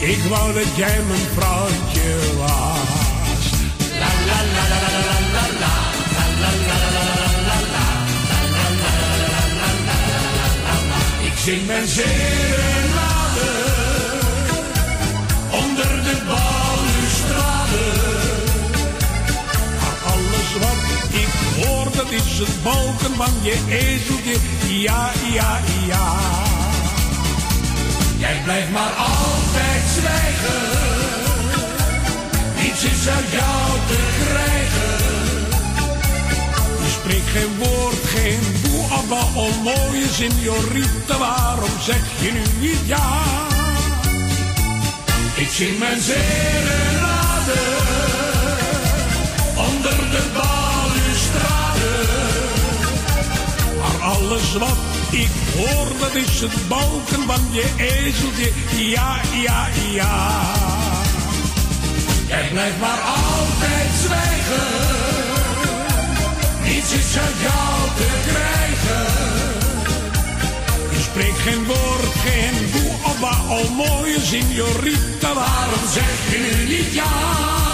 Ik wou dat jij mijn vrouwtje was. La la la la la la la la. La la la la la la la. Ik zing mijn serenade onder de bal. Ik hoor, dat is het balken van je ezeltje. Ja, ja, ja. Jij blijft maar altijd zwijgen. Niets is uit jou te krijgen. Je spreekt geen woord, geen boe, abba, oh mooie signorita. Waarom zeg je nu niet ja? Ik zing mijn serenade onder de balustrade. Alles wat ik hoor, dat is het balken van je ezeltje. Ja, ja, ja. Jij blijft maar altijd zwijgen. Niets is uit jou te krijgen. Je spreekt geen woord, geen boe, abba, oh mooie signorita. Waarom zeg je nu niet ja?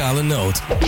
Muzikale Noot.